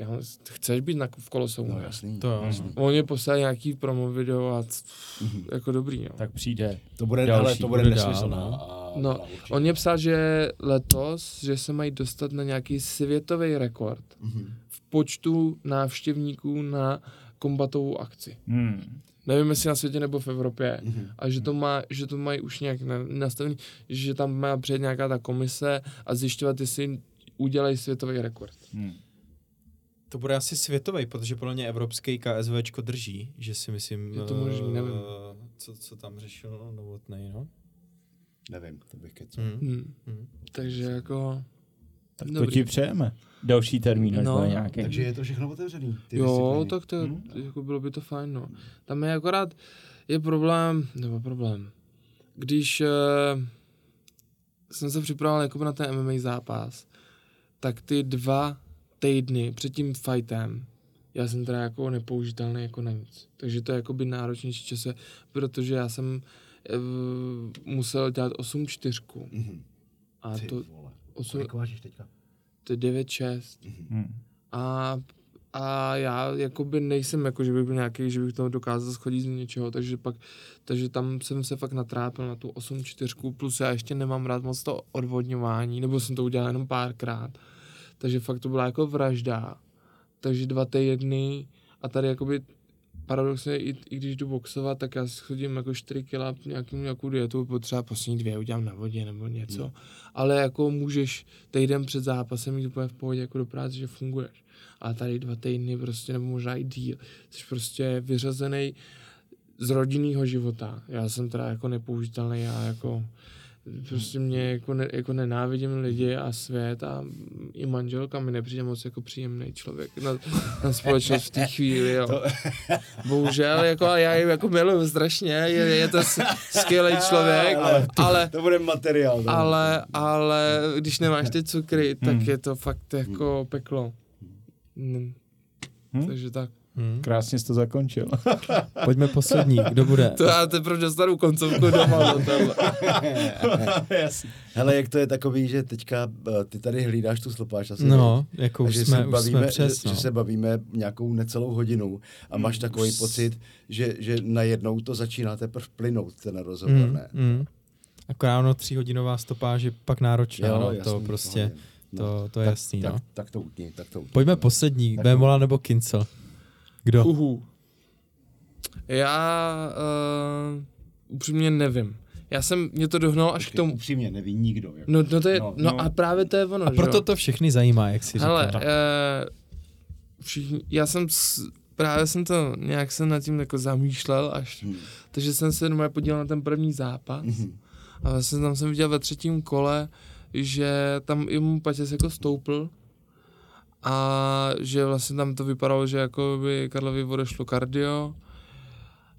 Říkám, chceš být na, v kolosou? No jasný. To jo. jasný. On mě poslal nějaký promo video a c- Mhm. jako dobrý, jo. Tak přijde. To bude, Další, ale to bude bude dál, nesmyslná. no. a- No, a určitě. On mě psal, že letos, že se mají dostat na nějaký světový rekord Mhm. v počtu návštěvníků na kombatovou akci. Hmm. Nevím, jestli na světě nebo v Evropě. Mhm. A že to, má, že to mají už nějak na- nastavený, že tam má přijet nějaká ta komise a zjišťovat, jestli udělají světový rekord. Hmm. To bude asi světový, protože podle mě evropský KSVčko drží, že si myslím, Je to možný, eh, nevím. co, co tam řešil Novotnej, no. Nevím, to bych kecal. Mm. Hmm. Mm. Takže jako... Tak to Dobrý. ti přejeme. Další termín, až No, nějaký. Takže je to všechno otevřený. Ty jo, disciplíny. tak to, Hmm. jako bylo by to fajn, no. Tam je akorát, je problém, nebo problém, když uh, jsem se připravoval jako na ten MMA zápas, tak ty dva týdny před tím fightem, já jsem teda jako nepoužitelný jako na nic. Takže to je jako by náročnější čase, protože já jsem uh, musel dělat 8 čtyřku Mhm. a Ty to, vole. 8, Kolik vážíš teďka? to je 9 6 Hmm. a, a já jakoby nejsem jako, že bych byl nějaký, že bych to dokázal schodit z něčeho, takže pak, takže tam jsem se fakt natrápil na tu 8 čtyřku, plus já ještě nemám rád moc to odvodňování, nebo jsem to udělal jenom párkrát, takže fakt to byla jako vražda, takže dva týdny a tady jakoby paradoxně, i, i když jdu boxovat, tak já schodím jako 4 kila nějakou, nějakou dietu, potřeba poslední dvě udělám na vodě nebo něco. Hmm. Ale jako můžeš týden před zápasem jít úplně v pohodě jako do práce, že funguješ. A tady dva týdny prostě, nebo možná i díl, jsi prostě vyřazený z rodinného života. Já jsem teda jako nepoužitelný, já jako prostě mě jako, ne, jako nenávidím lidi a svět a i manželka mi nepřijde moc jako příjemný člověk na, na společnost v té chvíli, jo. Bohužel, jako a já ji jako miluju strašně, je, je to skvělý člověk, Ale ale, To bude materiál. to ale, ale když nemáš ty cukry, tak Hmm. je to fakt jako peklo. Mm. Hmm? Takže tak. Mm. Krásně jsi to zakončil. Pojďme poslední, kdo bude? To já teprve dostanu koncovku doma. Hele, jak to je takový, že teďka eh, ty tady hlídáš tu slopáč asi. No, jako A už že, jsme, se už bavíme, jsme přes, že, no. že se bavíme nějakou necelou hodinu a máš takový pocit, že, že najednou to začíná teprve plynout, ten rozhovor, Mm, ne? mm. Akorát ono tříhodinová stopáž je pak náročná, no, to jasný, prostě, pohodě. to, to je tak, jasný, tak, no. tak to utni, tak to utni. Pojďme poslední, Bémola nebo Kincel? Kdo? Uhu. Já uh, upřímně nevím. Já jsem, mě to dohnal až k tomu. Upřímně neví nikdo. Jako. No, no, to je, No, no, no. a právě to je ono, A že proto jo? to všechny zajímá, jak si Hele, říkal. eh, všichni, já jsem s, právě jsem to nějak jsem nad tím jako zamýšlel až, Hmm. takže jsem se normálně podíval na ten první zápas Mhm. a vlastně tam jsem viděl ve třetím kole, že tam i mu Patěs jako stoupl a že vlastně tam to vypadalo, že jako by Karlovi odešlo kardio,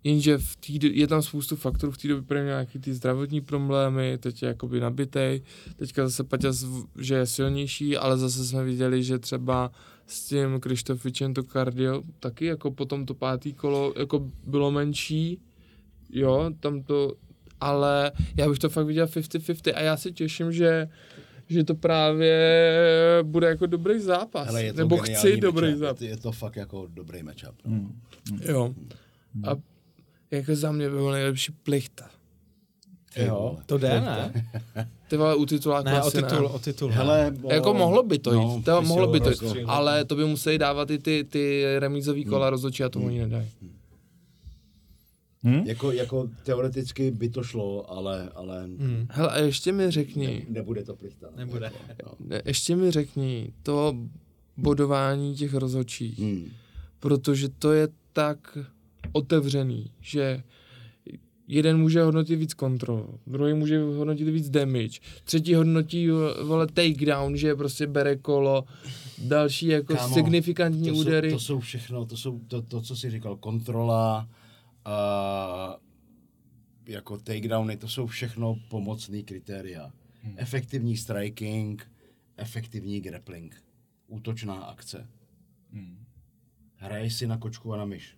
jenže v tý, je tam spoustu faktorů, v té době měl nějaký ty zdravotní problémy, teď je jakoby nabitej, teďka zase Paťas, v- že je silnější, ale zase jsme viděli, že třeba s tím Krištofičem to kardio taky jako potom to pátý kolo jako bylo menší, jo, tam to, ale já bych to fakt viděl 50-50 a já se těším, že že to právě bude jako dobrý zápas. Hele, je to Nebo chci dobrý matchup. zápas. Je to fakt jako dobrý matchup. No. Hmm. Jo. A jako za mě byl nejlepší plichta. Ty Jo. vole. To jde, ne? Ty vole, u tituláku Ne, o titul, ne. o titul. Hele, o- Jako mohlo by to jít, no, to mohlo by to jít, ale to by museli dávat i ty, ty remízový kola rozhodčí a tomu oni nedají. Hm? Jako, jako teoreticky by to šlo, ale, ale Hmm. Hele, a ještě mi řekni, nebude to plichta. Nebude. No. ne, ještě mi řekni to bodování těch rozhodčích, Hmm. protože to je tak otevřený, že jeden může hodnotit víc kontrol, druhý může hodnotit víc damage, třetí hodnotí vole takedown, že prostě bere kolo, další jako Kámo, signifikantní to údery. Jsou, to jsou všechno, to jsou to, to co jsi říkal, kontrola, a jako takedowny, to jsou všechno pomocný kritéria. Hmm. Efektivní striking, efektivní grappling, útočná akce. Hmm. Hraješ si na kočku a na myš.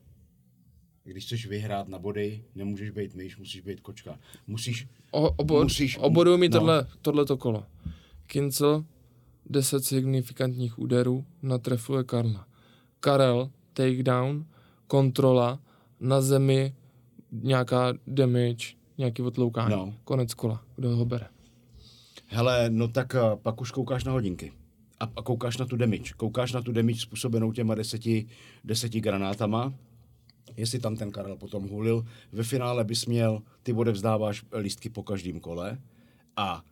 Když chceš vyhrát na body, nemůžeš být myš, musíš být kočka. Musíš, O, obod, Musíš- oboduju mi no. tohle, tohleto kolo. Kincel, 10 signifikantních úderů, natrefuje Karla. Karel, takedown, kontrola, na zemi nějaká damage, nějaký otloukání. No. Konec kola. Kdo ho bere? hele, no tak a, pak už koukáš na hodinky. A, a koukáš na tu damage. Koukáš na tu damage způsobenou těma deseti, deseti granátama, jestli tam ten Karel potom hulil. Ve finále bys měl, ty odevzdáváš lístky po každém kole a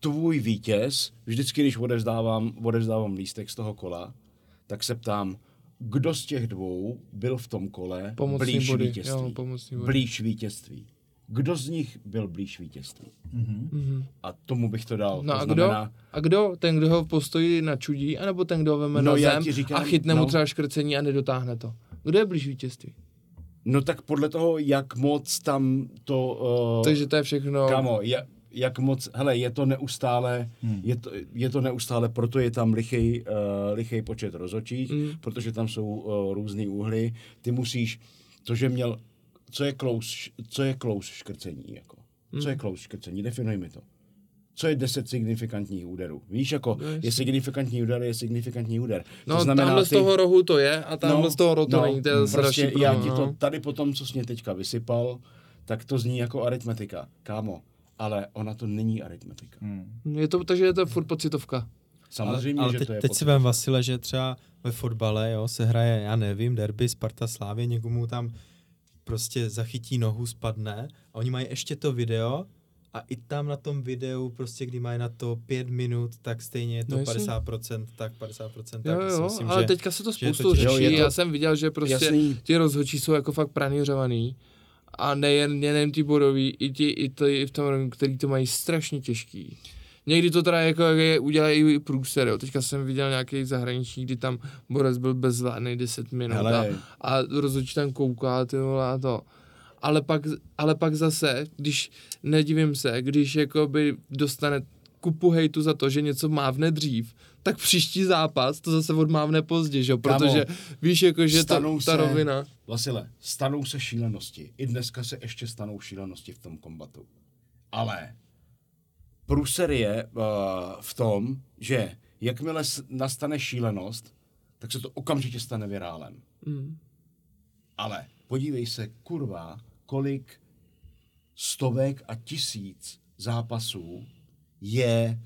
tvůj vítěz, vždycky, když odevzdávám, odevzdávám lístek z toho kola, tak se ptám, kdo z těch dvou byl v tom kole Pomocný blíž body. vítězství. Jo, pomocný body. blíž vítězství. Kdo z nich byl blíž vítězství? Mhm. A tomu bych to dal. No to a znamená, kdo? A kdo? Ten, kdo ho postojí na čudí, anebo ten, kdo ho veme No, na já zem ti říkám, a chytne mu no. třeba škrcení a nedotáhne to? Kdo je blíž vítězství? No tak podle toho, jak moc tam to... Uh, Takže to je všechno. Kámo, jak, jak moc, hele, je to neustále, hmm. je, to, je to neustále, proto je tam lichý, uh, lichý počet rozhodčích, Hmm. hmm. protože tam jsou uh, různý úhly. Ty musíš, to, že měl, co je close, co je close škrcení, jako? Co je close škrcení? Definuj mi to. Co je 10 signifikantních úderů? Víš, jako, No, je signifikantní úder, je signifikantní úder. No, to znamená, tamhle z ty- toho rohu to je a tamhle z toho rohu to není, to je zase prostě já ti to no. tady potom, co jsi mě teďka vysypal, tak to zní jako aritmetika, kámo. Ale ona to není aritmetika. Hmm. Je to, takže je to furt pocitovka. Samozřejmě, ale, ale že teď, to je teď si vem Vasile, že třeba ve fotbale jo, se hraje, já nevím, derby Sparta Slávě, někomu tam prostě zachytí nohu, spadne a oni mají ještě to video a i tam na tom videu, prostě kdy mají na to pět minut, tak stejně je to No jasně. 50%, tak 50%, tak Jo, si jo, myslím, ale že, teďka se to spoustu řeší. Jo, je to- Já jsem viděl, že prostě Jasný. ti rozhodčí jsou jako fakt pranířovaný. A nejen, nejen ty bodový, i ti, i, ty, v tom, který to mají strašně těžký. Někdy to teda jako je, udělají i průser, jo. Teďka jsem viděl nějaký zahraniční, kdy tam Borec byl bezvládný 10 minut Hele. a, a rozhodčí tam kouká, ty vole, a to. Ale pak, ale pak zase, když, nedivím se, když jakoby dostane kupu hejtu za to, že něco mávne dřív, tak příští zápas to zase odmávne pozdě, že Protože víš, jako, že ta, ta se- rovina. Vasile, stanou se šílenosti. I dneska se ještě stanou šílenosti v tom kombatu. Ale průser je uh, v tom, že jakmile nastane šílenost, tak se to okamžitě stane virálem. Mm. Ale podívej se, kurva, kolik stovek a tisíc zápasů je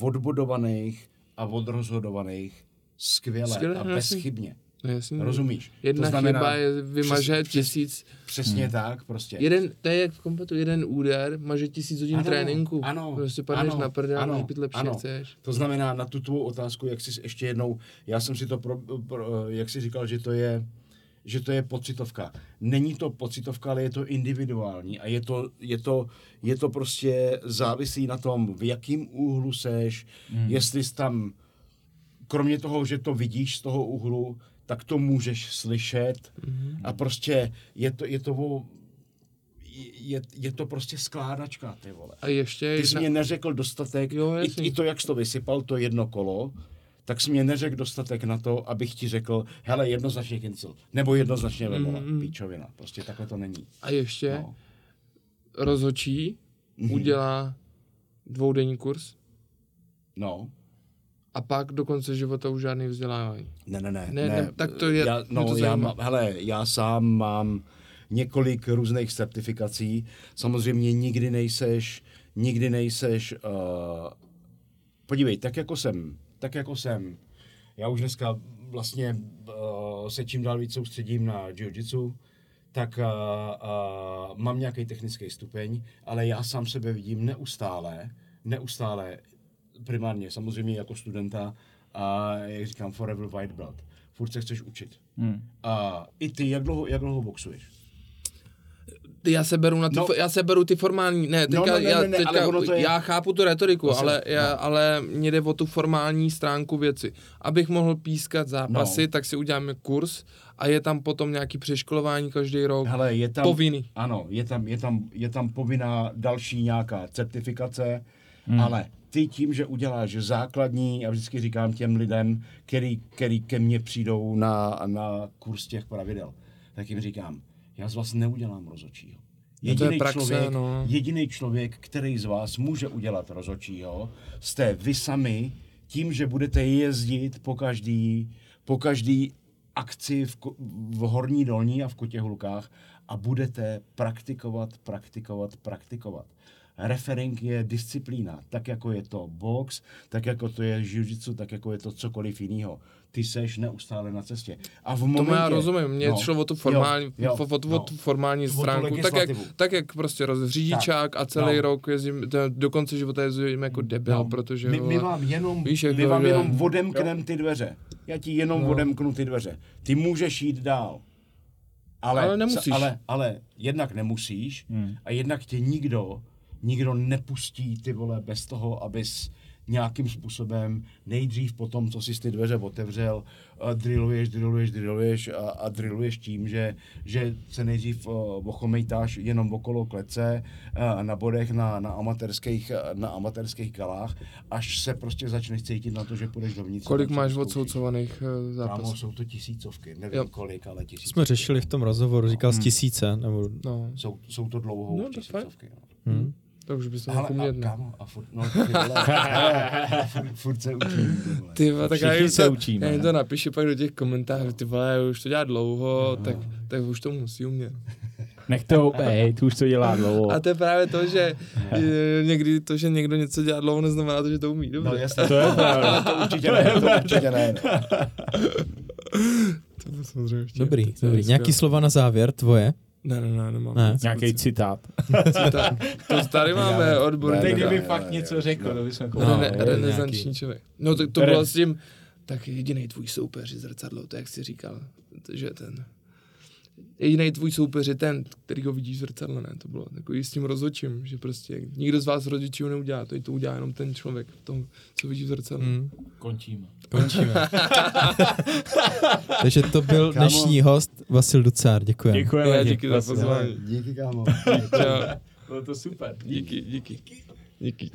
odbodovaných a odrozhodovaných skvěle Skvěle, a jasný. bezchybně. No jasně. Rozumíš? Jedna to znamená, chyba je vymaže přes- tisíc. Přesně hmm. tak, prostě. Jeden, to je jak v kompletu, jeden úder maže tisíc hodin Ano, tréninku. ano, Prostě padneš ano, na prdel, ano, nejpít lepší ano. nechceš. To znamená, na tu tvou otázku, jak jsi ještě jednou, já jsem si to, pro, pro, jak jsi říkal, že to je, že to je pocitovka. Není to pocitovka, ale je to individuální a je to, je to, je to prostě závislí na tom, v jakým úhlu seš, hmm. jestli jsi tam, kromě toho, že to vidíš z toho úhlu, tak to můžeš slyšet hmm. a prostě je to, je to o, je, je to prostě skládačka, ty vole. A ještě Ty jsi mě neřekl dostatek, Jo, i, i to, jak jsi to vysypal, to jedno kolo, tak jsi mě neřekl dostatek na to, abych ti řekl, hele, jednoznačně cancel, nebo jednoznačně vebola, Mm, mm. píčovina, prostě takhle to není. A ještě No. rozhočí Mhm. udělá dvoudenní kurz No, a pak do konce života už žádný vzdělávání. ne, ne, ne. Ne, ne, tak to je- Já, no, to já mám, hele, já sám mám několik různých certifikací. Samozřejmě nikdy nejseš, nikdy nejseš, uh, podívej, tak jako jsem, tak jako jsem, já už dneska vlastně uh, se čím dál víc soustředím na jiu-jitsu, tak uh, uh, mám nějaký technický stupeň, ale já sám sebe vidím neustále, neustále, primárně samozřejmě jako studenta a jak říkám, forever white blood. Furt se chceš učit. Hmm. A i ty, jak dlouho, jak dlouho boxuješ? Já se beru na ty, No. no, já se beru ty formální, ne, teďka, No, no, ne, já, ne, ne, teďka, to je- já chápu tu retoriku, ale, já, no. ale mě jde o tu formální stránku věci. Abych mohl pískat zápasy, No. tak si uděláme kurz a je tam potom nějaký přeškolování každý rok. Hele, je tam, Povinný. Ano, je tam, je, tam, je tam povinná další nějaká certifikace, hmm. ale ty tím, že uděláš základní, já vždycky říkám těm lidem, který, který ke mně přijdou na, na kurz těch pravidel, tak jim říkám, já z vás neudělám rozočího. No to je Jediný praxe, člověk, no. jediný člověk, který z vás může udělat rozočího, jste vy sami tím, že budete jezdit po každý, po každý akci v, v Horní Dolní a v Kotěhulkách a budete praktikovat, praktikovat, praktikovat. Referring je disciplína, tak jako je to box, tak jako to je jiu-jitsu, tak jako je to cokoliv jiného. Ty seš neustále na cestě. A v momentě... Tomu já rozumím, mně no, šlo o tu formální, jo, jo, o, o, tu- o no. tu formální stránku, tak jak, tak jak prostě roz, řidičák a celý no. rok jezdím, to, do konce života jezdím jako debil, No, protože my, my vám jenom, víš, jak my to, vám že- jenom odemknem ty dveře. Já ti jenom No. odemknu ty dveře. Ty můžeš jít dál. Ale, Ale nemusíš. Ale, ale jednak nemusíš Hmm. a jednak tě nikdo, nikdo nepustí ty vole bez toho, abys nějakým způsobem nejdřív po tom, co jsi ty dveře otevřel, uh, drilluješ, drilluješ, drilluješ a, a drilluješ tím, že, že se nejdřív uh, ochomejtáš jenom okolo klece uh, na bodech na, na, amatérských, na amatérských galách, až se prostě začneš cítit na to, že půjdeš dovnitř. kolik máš odsoucovaných uh, Kámo, zápasů. jsou to tisícovky, nevím Jo. kolik, ale tisícovky. Jsme řešili v tom rozhovoru, říkal z tisíce, nebo... No, Jsou, jsou to dlouhou No, no, tisícovky. No. Hm. To už bys měl umět, ne? kámo, a furt, no, ty vole, furt, furt se učím. ty vole. Ty vole, tak já Všichni jim se to, učíme, já jim to napíšu pak do těch komentářů, ty vole, už to dělá dlouho, tak, tak už to musí umět. Nechte ho být, už to dělá dlouho. A to je právě to, že někdy to, že někdo něco dělá dlouho, neznamená to, že to umí dobře. No jasně, To je pravda. to určitě ne, to určitě ne. To samozřejmě ještě- Dobrý, to dobrý. Nějaký slova na závěr, tvoje? Ne, ne, ne, nemám. Ne. Nějaký citát. Citát. To tady máme odborný. Teď kdyby ne, fakt ne, něco ne, řekl, no. to bychom No, Rene, je renesanční nějaký. člověk. No to, to Re- bylo s tím, tak jediný tvůj soupeř je zrcadlo, to jak jsi říkal, že ten, jediný tvůj soupeř je ten, který ho vidíš v zrcadle, ne, to bylo takový s tím rozhodčím, že prostě nikdo z vás rodičů neudělá, to, to udělá jenom ten člověk, to, co vidí v zrcadle. Hm. Končíme. Končíme. Takže to byl Kámo. dnešní host Vasil Ducár, děkujeme. Děkujeme. Já ti, díky za pozvání. Díky, kámo. Bylo to super. Díky, díky. Díky.